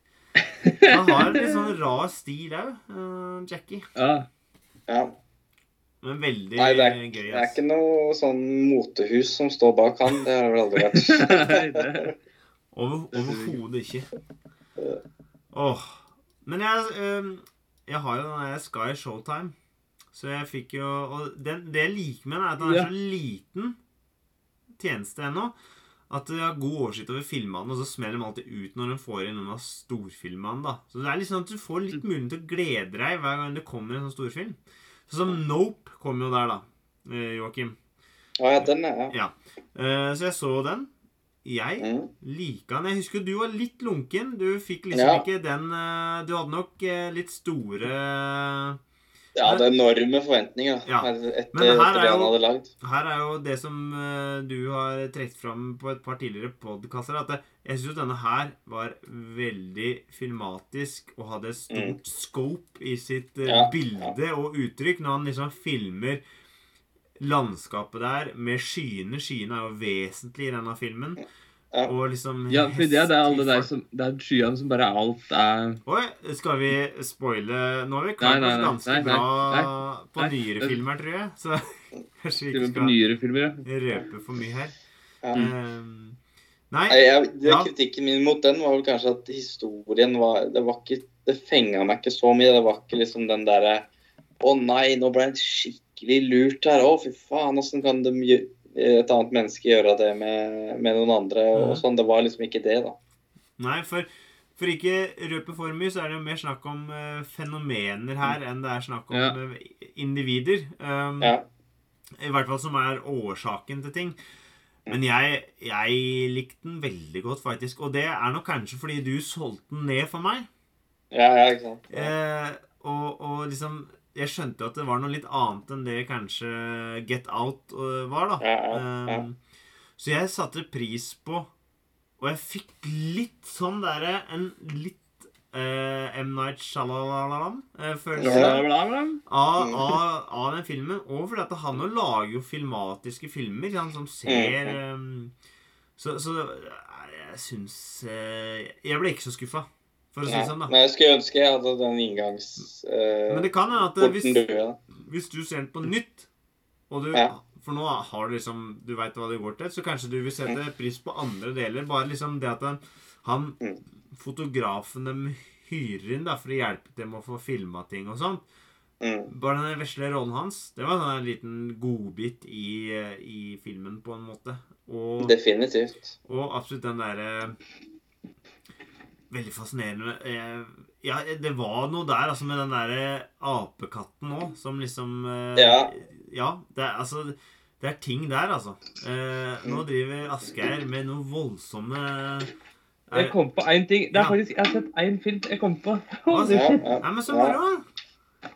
Han har en litt sånn rar stil òg, Jackie. Ja. Ja. Men veldig Nei, det er, gøy. det er ikke noe sånn motehus som står bak han. Det har det vel aldri vært. Over, overhodet ikke. Åh. Men jeg, øhm, jeg har jo den der Sky Showtime. Så jeg fikk jo Og det, det jeg liker med den, er at den er så liten tjeneste ennå. At de har god oversikt over filmene, og så smeller de alltid ut når de får inn noen av storfilmene. da Så det er sånn at du får litt mulighet til å glede deg hver gang det kommer en sånn storfilm. Sånn som Nope kom jo der, da. eh, Joakim. Å ja, den er ja. Eh, Så jeg så den. Jeg Mm. liker den. Jeg husker du var litt lunken. Du fikk liksom Ja. ikke den eh, Du hadde nok eh, litt store ja, det er enorme forventninger Ja. etter, er det han hadde lagd. Her er jo det som eh, du har trukket fram på et par tidligere podkaster, at jeg syns denne her var veldig filmatisk og hadde stort scope i sitt ja, bilde Ja, og uttrykk når han liksom filmer landskapet der med skyene. Skyene er jo vesentlig i denne filmen. Ja. Og liksom ja, for det er det alle der som Det er skyene som bare alt er Oi, skal vi spoile Nå har vi Nei, klart nei, oss nei, ganske nei, nei, bra på nei. nyere filmer, tror jeg. Så kanskje vi ikke skal nyere filmer. ja. røpe for mye her. Ja. Um, nei, Nei, jeg, det, Ja. Kritikken min mot den var vel kanskje at historien var Det var ikke Det fenga meg ikke så mye. Det var ikke liksom den derre Å nei, nå ble jeg skikkelig lurt her. Å, fy faen, åssen kan de, gjø- et annet menneske gjøre det med, med noen andre? Og ja. sånn. Det var liksom ikke det, da. nei for, for ikke røpe for mye, så er det jo mer snakk om uh, fenomener her enn det er snakk om Ja. eh, individer. Um, Ja. I hvert fall som er årsaken til ting. Men jeg, jeg likte den veldig godt, faktisk. Og det er nok kanskje fordi du solgte den ned for meg. Ja, ja, ikke sant. Eh, og, og liksom Jeg skjønte jo at det var noe litt annet enn det kanskje Get Out eh, var, da. Ja, ja. Um, så jeg satte pris på Og jeg fikk litt sånn derre En litt Uh, M. Night Shalalalam-følelse Ja. Bla, bla, bla. av, av, av den filmen. Og fordi at han jo lager jo filmatiske filmer han som ser um, Så, så eh, jeg syns uh, Jeg ble ikke så skuffa, for å si det sånn, da. Men jeg skulle ønske jeg hadde den inngangs... Uh, Men det kan hende at eh, hvis, porten hvis du ser den på nytt, og du Ja. For nå har du liksom Du veit hva det går til, så kanskje du vil sette pris på andre deler. Bare liksom det at han, han Mm. Fotografen dem hyrer inn da for å hjelpe dem å få filma ting og sånn. Mm. Bare den vesle rollen hans, det var en liten godbit i, eh, i filmen, på en måte. Og, Definitivt. og absolutt den derre Veldig fascinerende eh, Ja, det var noe der, altså, med den derre apekatten òg, som liksom eh, Ja. Ja, det er altså Det er ting der, altså. Eh, nå driver Asgeir med noe voldsomme Jeg kom på én ting. Det er Ja. faktisk, Jeg har sett én film jeg kom på. Altså, Ja, ja, Nei, men så moro!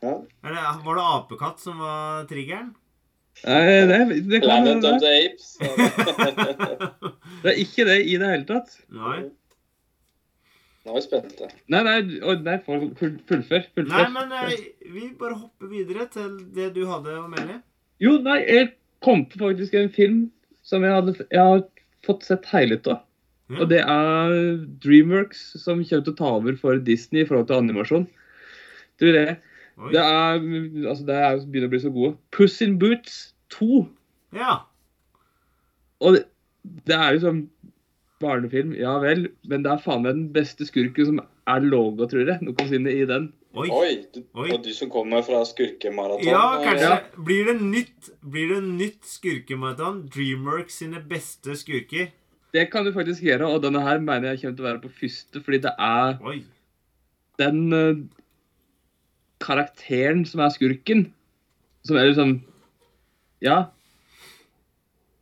ja. Er det, var det apekatt som var triggeren? Nei, det, det, kan Planet of det. the Apes. det er ikke det i det hele tatt. Nei. Nå er vi spente. Nei, nei, nei full, full, fullfør. Nei, fullfør. men eh, vi bare hopper videre til det du hadde å melde. Jo, nei, jeg kom på faktisk en film som jeg, hadde, jeg har fått sett hele av. Mm. Og det er Dreamworks som kommer til å ta over for Disney i forhold til animasjon. Du, det, Oi. det er altså det er, begynner å bli så gode. Puss in Boots 2. Ja. Og det, det er sånn barnefilm, ja vel, men det er faen meg den beste skurken som er logo, tror jeg, noensinne i den. Oi. Oi, du, Oi. og du som kommer fra skurkemaraton. Ja, eh, kanskje. Ja. Blir det nytt Blir det nytt skurkemaraton? Dreamworks sine beste skurker? Det kan du faktisk gjøre, og denne her mener jeg kommer til å være på første, fordi det er Oi. den uh, karakteren som er skurken, som er liksom Ja.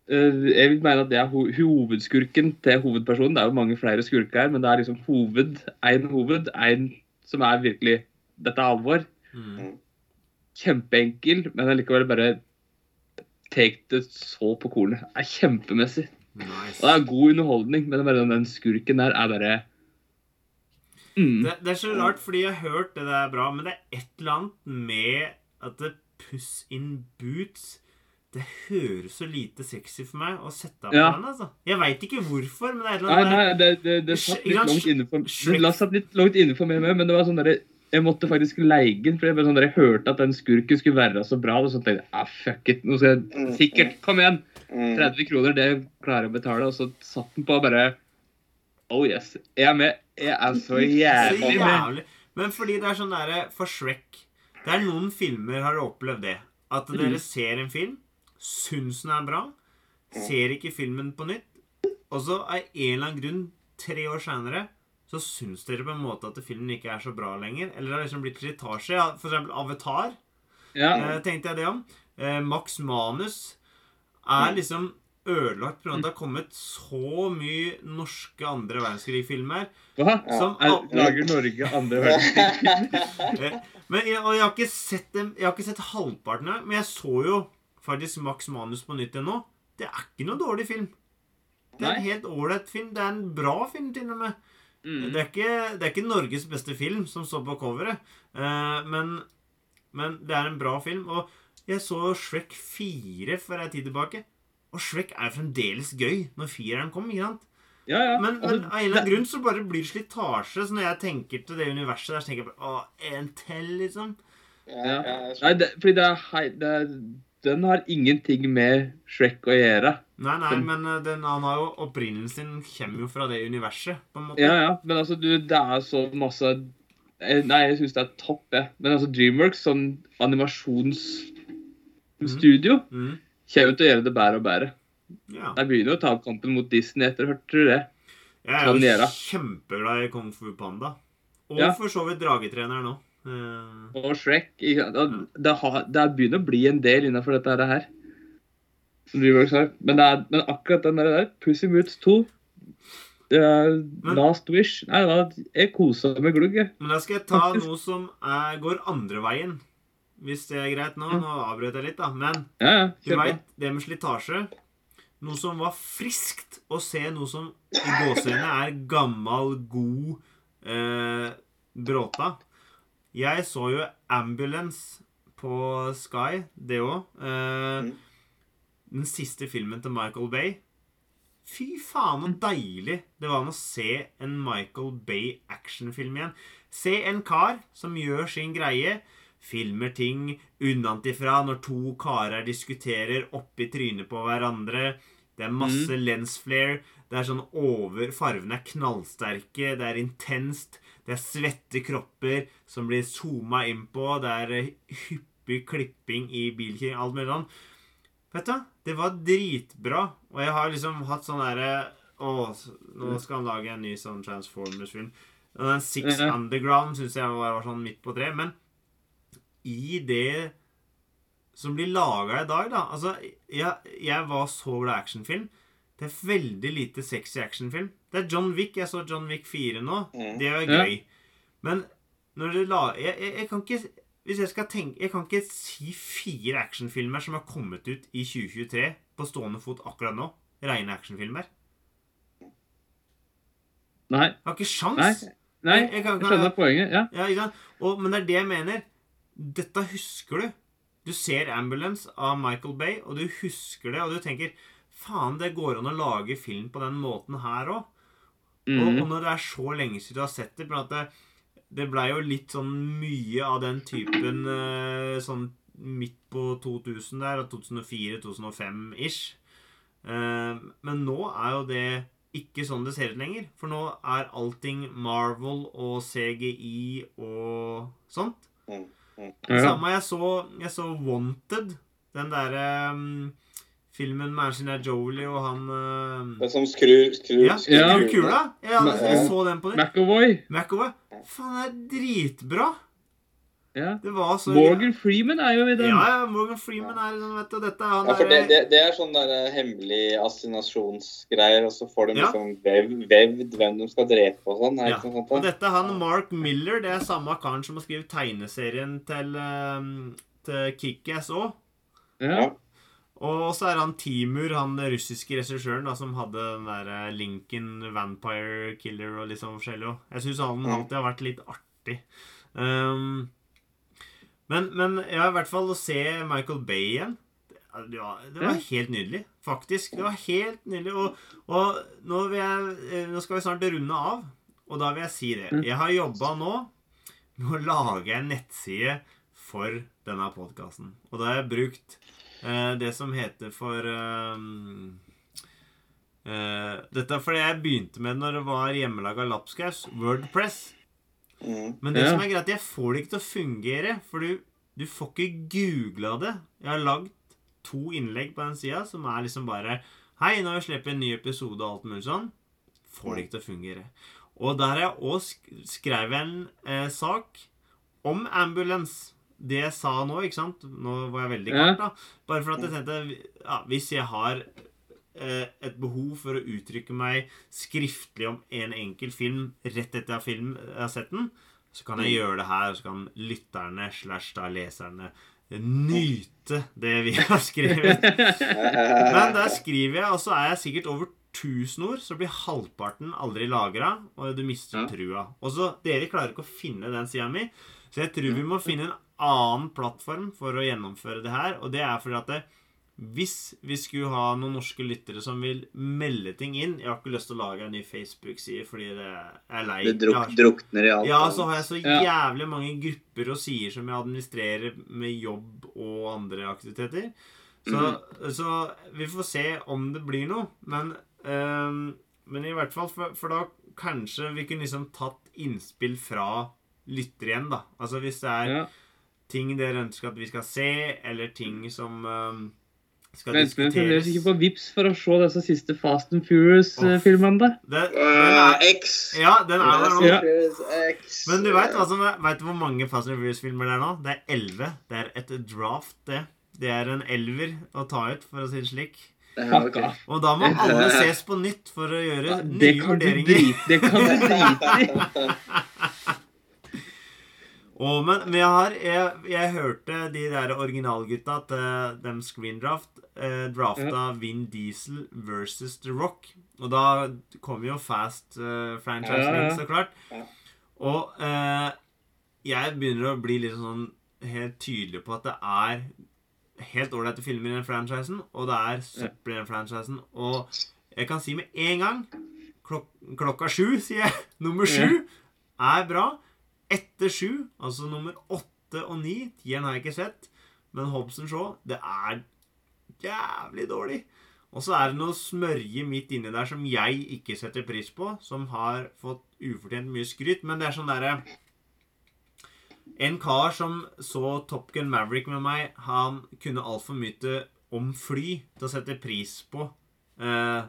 Eh, jeg vil mene at det er ho hovedskurken til hovedpersonen. Det er jo mange flere skurker her, men det er liksom hoved, én hoved, én som er virkelig Dette er alvor. Mm. Kjempeenkel, men allikevel bare Take det så på kornet. Det er kjempemessig. Og det er god underholdning, men bare den, den skurken der er bare mm. Det, det er så rart, fordi jeg har hørt det der er bra, men det er et eller annet med at det Puss in Boots Det høres så lite sexy for meg å sette av Ja. den. altså. Jeg veit ikke hvorfor, men det er et eller annet nei, der. det, det, det satt litt langt inne for Shrek- Det satt litt langt meg, men det var sånn der, jeg måtte faktisk leie den, for jeg, sånn jeg hørte at den skurken skulle være så bra. Og så tenkte jeg ah, fuck it, nå skal jeg Mm, sikkert Kom igjen! Mm. 30 kroner, det klarer jeg å betale. Og så satt den på og bare Oh yes, jeg er med. Jeg er så jævlig med. Men fordi det er sånn derre For Shrek Det er noen filmer har opplevd det. At Mm. dere ser en film, syns den er bra, ser ikke filmen på nytt, og så av en eller annen grunn, tre år seinere, så syns dere på en måte at filmen ikke er så bra lenger. Eller det har liksom blitt slitasje. Ja, For eksempel Avatar. Ja, Eh, tenkte jeg det om. Eh, Max Manus er liksom ødelagt pga. at det har kommet så mye norske andre verdenskrig-filmer. Er, lager Norge andre verdenskrig? Eh, Men jeg, og jeg har ikke sett dem Jeg har ikke sett halvparten av Men jeg så jo faktisk Max Manus på nytt igjen nå. Det er ikke noe dårlig film. Det er en helt ålreit film. Det er en bra film, til og med. Mm. Det, er ikke, det er ikke Norges beste film, som står på coveret. uh, men, men det er en bra film. Og jeg så Shrek 4 for en tid tilbake. Og Shrek er fremdeles gøy når fireren kom. ikke sant? Ja, ja. Men, altså, men av en eller annen grunn så bare blir det slitasje. Så når jeg tenker til det universet der, så tenker jeg bare Å, en til, liksom. Ja, Ja. ja, Nei, det, fordi det er, hei, det er Den har ingenting med Shrek å gjøre. Nei, nei, Den- men eh, den, han har jo opprinnelsen sin kommer jo fra det universet, på en måte. Ja, ja, men altså, du, det er så masse eh, Nei, jeg syns det er topp, jeg. Men altså, Dreamworks, sånn animasjonsstudio, Mm. kommer til å gjøre det bedre og bedre. ja. De begynner å ta opp kampen mot Disney etter hørte du det? Jeg er jo gjøre. kjempeglad i Kung Fu Panda. Og Ja. for så vidt dragetreneren nå. Eh, Og Shrek. sant? Det, har, det begynner å bli en del innenfor dette her. Som Men, det er, men akkurat den der, der Pussy Moots 2 det er Last Wish Nei, da, jeg koser meg glugg, men da skal jeg ta noe som er, går andre veien. Hvis det er greit nå. Nå avbrøt jeg litt, da. Men Ja, ja. du veit, det med slitasje Noe som var friskt å se noe som i gåseøynene er gammel, god eh, bråta. Jeg så jo Ambulance på Sky, det òg. Eh, Mm. Den siste filmen til Michael Bay. Fy faen, så deilig det var med å se en Michael Bay actionfilm igjen. Se en kar som gjør sin greie. Filmer ting unnantifra når to karer diskuterer oppi trynet på hverandre. Det er masse lens flare. Det er sånn over Farvene er knallsterke. Det er intenst. Det er svette kropper som blir zooma inn på. Det er eh, hyppig klipping i bilkjøring. Alt mulig sånn. Vet du, det var dritbra. Og jeg har liksom hatt sånn derre Å, nå skal han lage en ny sånn Transformers-film. Den Six Underground syns jeg var, var sånn midt på treet. Men i det som blir laga i dag, da Altså, jeg, jeg var så glad i actionfilm. Det er veldig lite sexy actionfilm. Det er John Wick. Jeg så John Wick 4 nå. Mm. Det er Ja. gøy. Men når du la jeg, jeg, jeg kan ikke Hvis jeg skal tenke Jeg kan ikke si fire actionfilmer som har kommet ut i 2023 på stående fot akkurat nå. Reine actionfilmer. Nei. Jeg har ikke sjans. Nei, Jeg- jeg kan- jeg skjønner poenget. Ja. Ja, ikke sant? Og, men det er det jeg mener. Dette husker du. Du ser Ambulance av Michael Bay, og du husker det, og du tenker Faen, det går an å lage film på den måten her òg. Og, Mhm. og når det er så lenge siden du har sett det for at det, det blei jo litt sånn mye av den typen eh, sånn midt på 2000 der, 2004-2005-ish. Eh, men nå er jo det ikke sånn det ser ut lenger. For nå er allting Marvel og CGI og sånt. Mm. Mm. Samme jeg så, jeg så Wanted. Den derre um, filmen med Angelina Jolie og han uh, Den som skrur skru, Ja, skru Skru Ja. kula. Men, jeg eh, så den på det. McAvoy. McAvoy. Faen, det er dritbra! Ja. Det var så Morgan Freeman er jo i den. Ja, ja, Morgan Freeman er sånn, vet du, dette han Ja, for det, det, det er sånn der eh, hemmelig assinasjonsgreier, og så får de Ja. liksom vev, vevd hvem de skal drepe og sånn. Ja. sånt? Og dette er han Mark Miller. Det er samme karen som har skrevet tegneserien til, um, til Kickass òg. Ja. Og så er han Timur, han russiske regissøren da, som hadde den der eh, Lincoln Vampire Killer og litt sånn forskjellig òg. Jeg syns han alltid har vært litt artig. Um, men, men ja, i hvert fall å se Michael Bay igjen det var, det var helt nydelig, faktisk. Det var helt nydelig. Og, og nå, jeg, eh, nå skal vi snart runde av, og da vil jeg si det. Mm. Jeg har jobba nå med å lage en nettside for denne podkasten. Og da har jeg brukt eh, det som heter for um, uh, Dette er fordi jeg begynte med når det var hjemmelaga lapskaus. Wordpress. Mm. Men det Ja. som er greit, jeg får det ikke til å fungere, for du, du får ikke googla det. Jeg har lagd to innlegg på den sida som er liksom bare Hei, nå har vi sluppet en ny episode og alt mulig sånn. Får det ikke til å fungere. Og der har jeg òg sk skrevet en eh, sak om ambulance. Det jeg sa nå, ikke sant? Nå var jeg veldig kort, da. Bare for at jeg tenkte ja, Hvis jeg har eh, et behov for å uttrykke meg skriftlig om en enkel film rett etter jeg film, jeg har sett den, så kan jeg gjøre det her, så kan lytterne slash da leserne nyte det vi har skrevet. Men der skriver jeg, og så er jeg sikkert over 1000 ord, så blir halvparten aldri lagra, og du mister trua. Og så Dere klarer ikke å finne den sida mi, så jeg tror vi må finne en annen plattform for å gjennomføre det her, og det er fordi at det, hvis vi skulle ha noen norske lyttere som vil melde ting inn Jeg har ikke lyst til å lage en ny Facebook-side fordi det er lei. Det druk, har- drukner i alt. ja, så har jeg så Ja. jævlig mange grupper og sider som jeg administrerer med jobb og andre aktiviteter. Så, så vi får se om det blir noe. Men, ehm, men i hvert fall, for, for da kanskje vi kunne liksom tatt innspill fra lytter igjen, da. Altså hvis det er Ja. Ting dere ønsker at vi skal se, eller ting som ehm, skal Venter vi fremdeles diskuteres. ikke på Vips for å se disse siste Fast and Furious-filmene? Uh, X. ja, den er der nå. Ja. X. Men du veit hvor mange Fast and Furious-filmer det er nå? Det er elleve. Det er et draft, det. Det er en elver å ta ut, for å si det slik. Ja, Fuck ok. off. Og da må alle ses på nytt for å gjøre nye vurderinger. Det kan du drite i. Og, men, men jeg har jeg, jeg hørte de der originalgutta til dem Screendraft eh, drafta Vin Diesel versus The Rock. Og da kom jo Fast-franchisen Ja, ja. inn, så klart. Og eh, jeg begynner å bli litt sånn helt tydelig på at det er helt ålreite filmer i den franchisen, og det er søppel i den franchisen. Og jeg kan si med en gang klok Klokka sju, sier jeg. Nummer sju er bra. Etter sju, altså nummer åtte og ni Tieren har jeg ikke sett, men Hobson Shaw, det er jævlig dårlig. Og så er det noe smørje midt inni der som jeg ikke setter pris på, som har fått ufortjent mye skryt, men det er sånn derre En kar som så Top Gun Maverick med meg, han kunne altfor mye om fly til å sette pris på eh,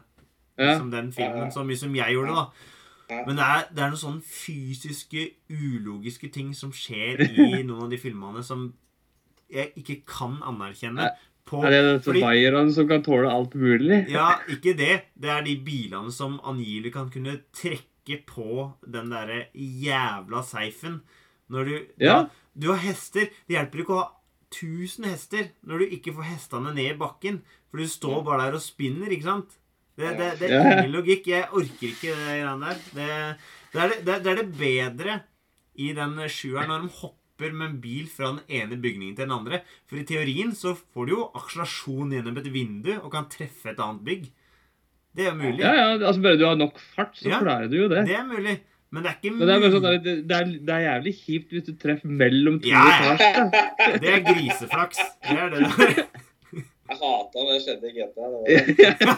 Ja. som den filmen, så mye som jeg gjorde, da. Men det er, det er noen sånne fysiske, ulogiske ting som skjer i noen av de filmene som jeg ikke kan anerkjenne. På, Er det disse bayerne som kan tåle alt mulig? ja, ikke det. Det er de bilene som angivelig kan kunne trekke på den derre jævla seifen. Når du Ja. da, Du har hester. Det hjelper ikke å ha 1000 hester når du ikke får hestene ned i bakken. For du står bare der og spinner, ikke sant? Det, det, det er ingen logikk. Jeg orker ikke det greiene der. Det, det, er det, er bedre i den sjueren når de hopper med en bil fra den ene bygningen til den andre. For i teorien så får du jo akselerasjon gjennom et vindu og kan treffe et annet bygg. Det er jo mulig. Ja, ja, altså Bare du har nok fart, så Ja. klarer du jo det. Det er mulig. Men det er ikke mulig. det er, sånn, det, er, det er jævlig kjipt hvis du treffer mellom to Ja, ja. etasjer. Det er griseflaks. Det er det der. Jeg hata det skjedde i GTA. Det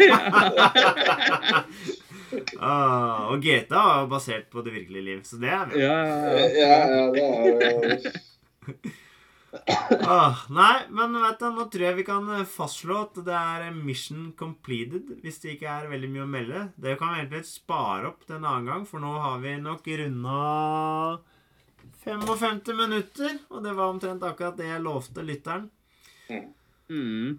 var... Ah, og GTA er jo basert på det virkelige liv, så det er bra. ja, ja, ja, det er jo Ah, nei, men vet du, nå tror jeg vi kan eh, fastslå at det er mission completed, hvis det ikke er veldig mye å melde. Det kan vi egentlig spare opp til en annen gang, for nå har vi nok runda 55 minutter, og det var omtrent akkurat det jeg lovte lytteren. Mm.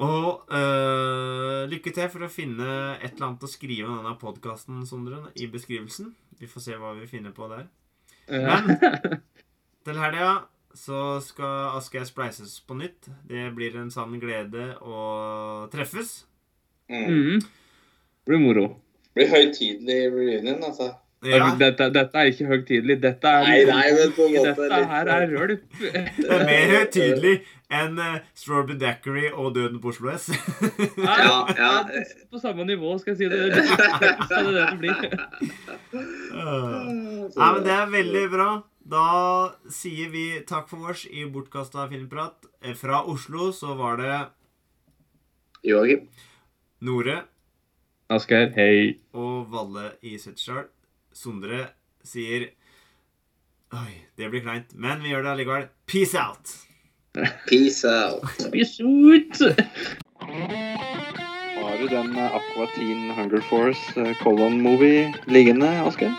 Og øh, lykke til for å finne et eller annet å skrive om denne podkasten, Sondre, i beskrivelsen. Vi får se hva vi finner på der. Men til helga så skal Asgeir spleises på nytt. Det blir en sann glede å treffes. mm. Mm. Det blir moro. Det blir høytidelig reunion, altså. Ja, Dette, dette er ikke høytidelig. Dette er, Nei, nei, men på en måte dette her er rølp. det er mer høytidelig enn uh, Strawberry Dackery og Døden på Oslo S. Ja, ja. På samme nivå, skal jeg si det. Det er det det blir. Nei, men det er veldig bra. Da sier vi takk for oss i Bortkasta filmprat. Eh, Fra Oslo så var det Joakim. Nore Asgeir, hei. og Valle i Setesdal. Sondre sier Oi, det blir kleint, men vi gjør det allikevel. Peace out! Peace out. Peace out. Har du den eh, Aqua Teen Hunger Force eh, Colon Movie liggende, Asgeir?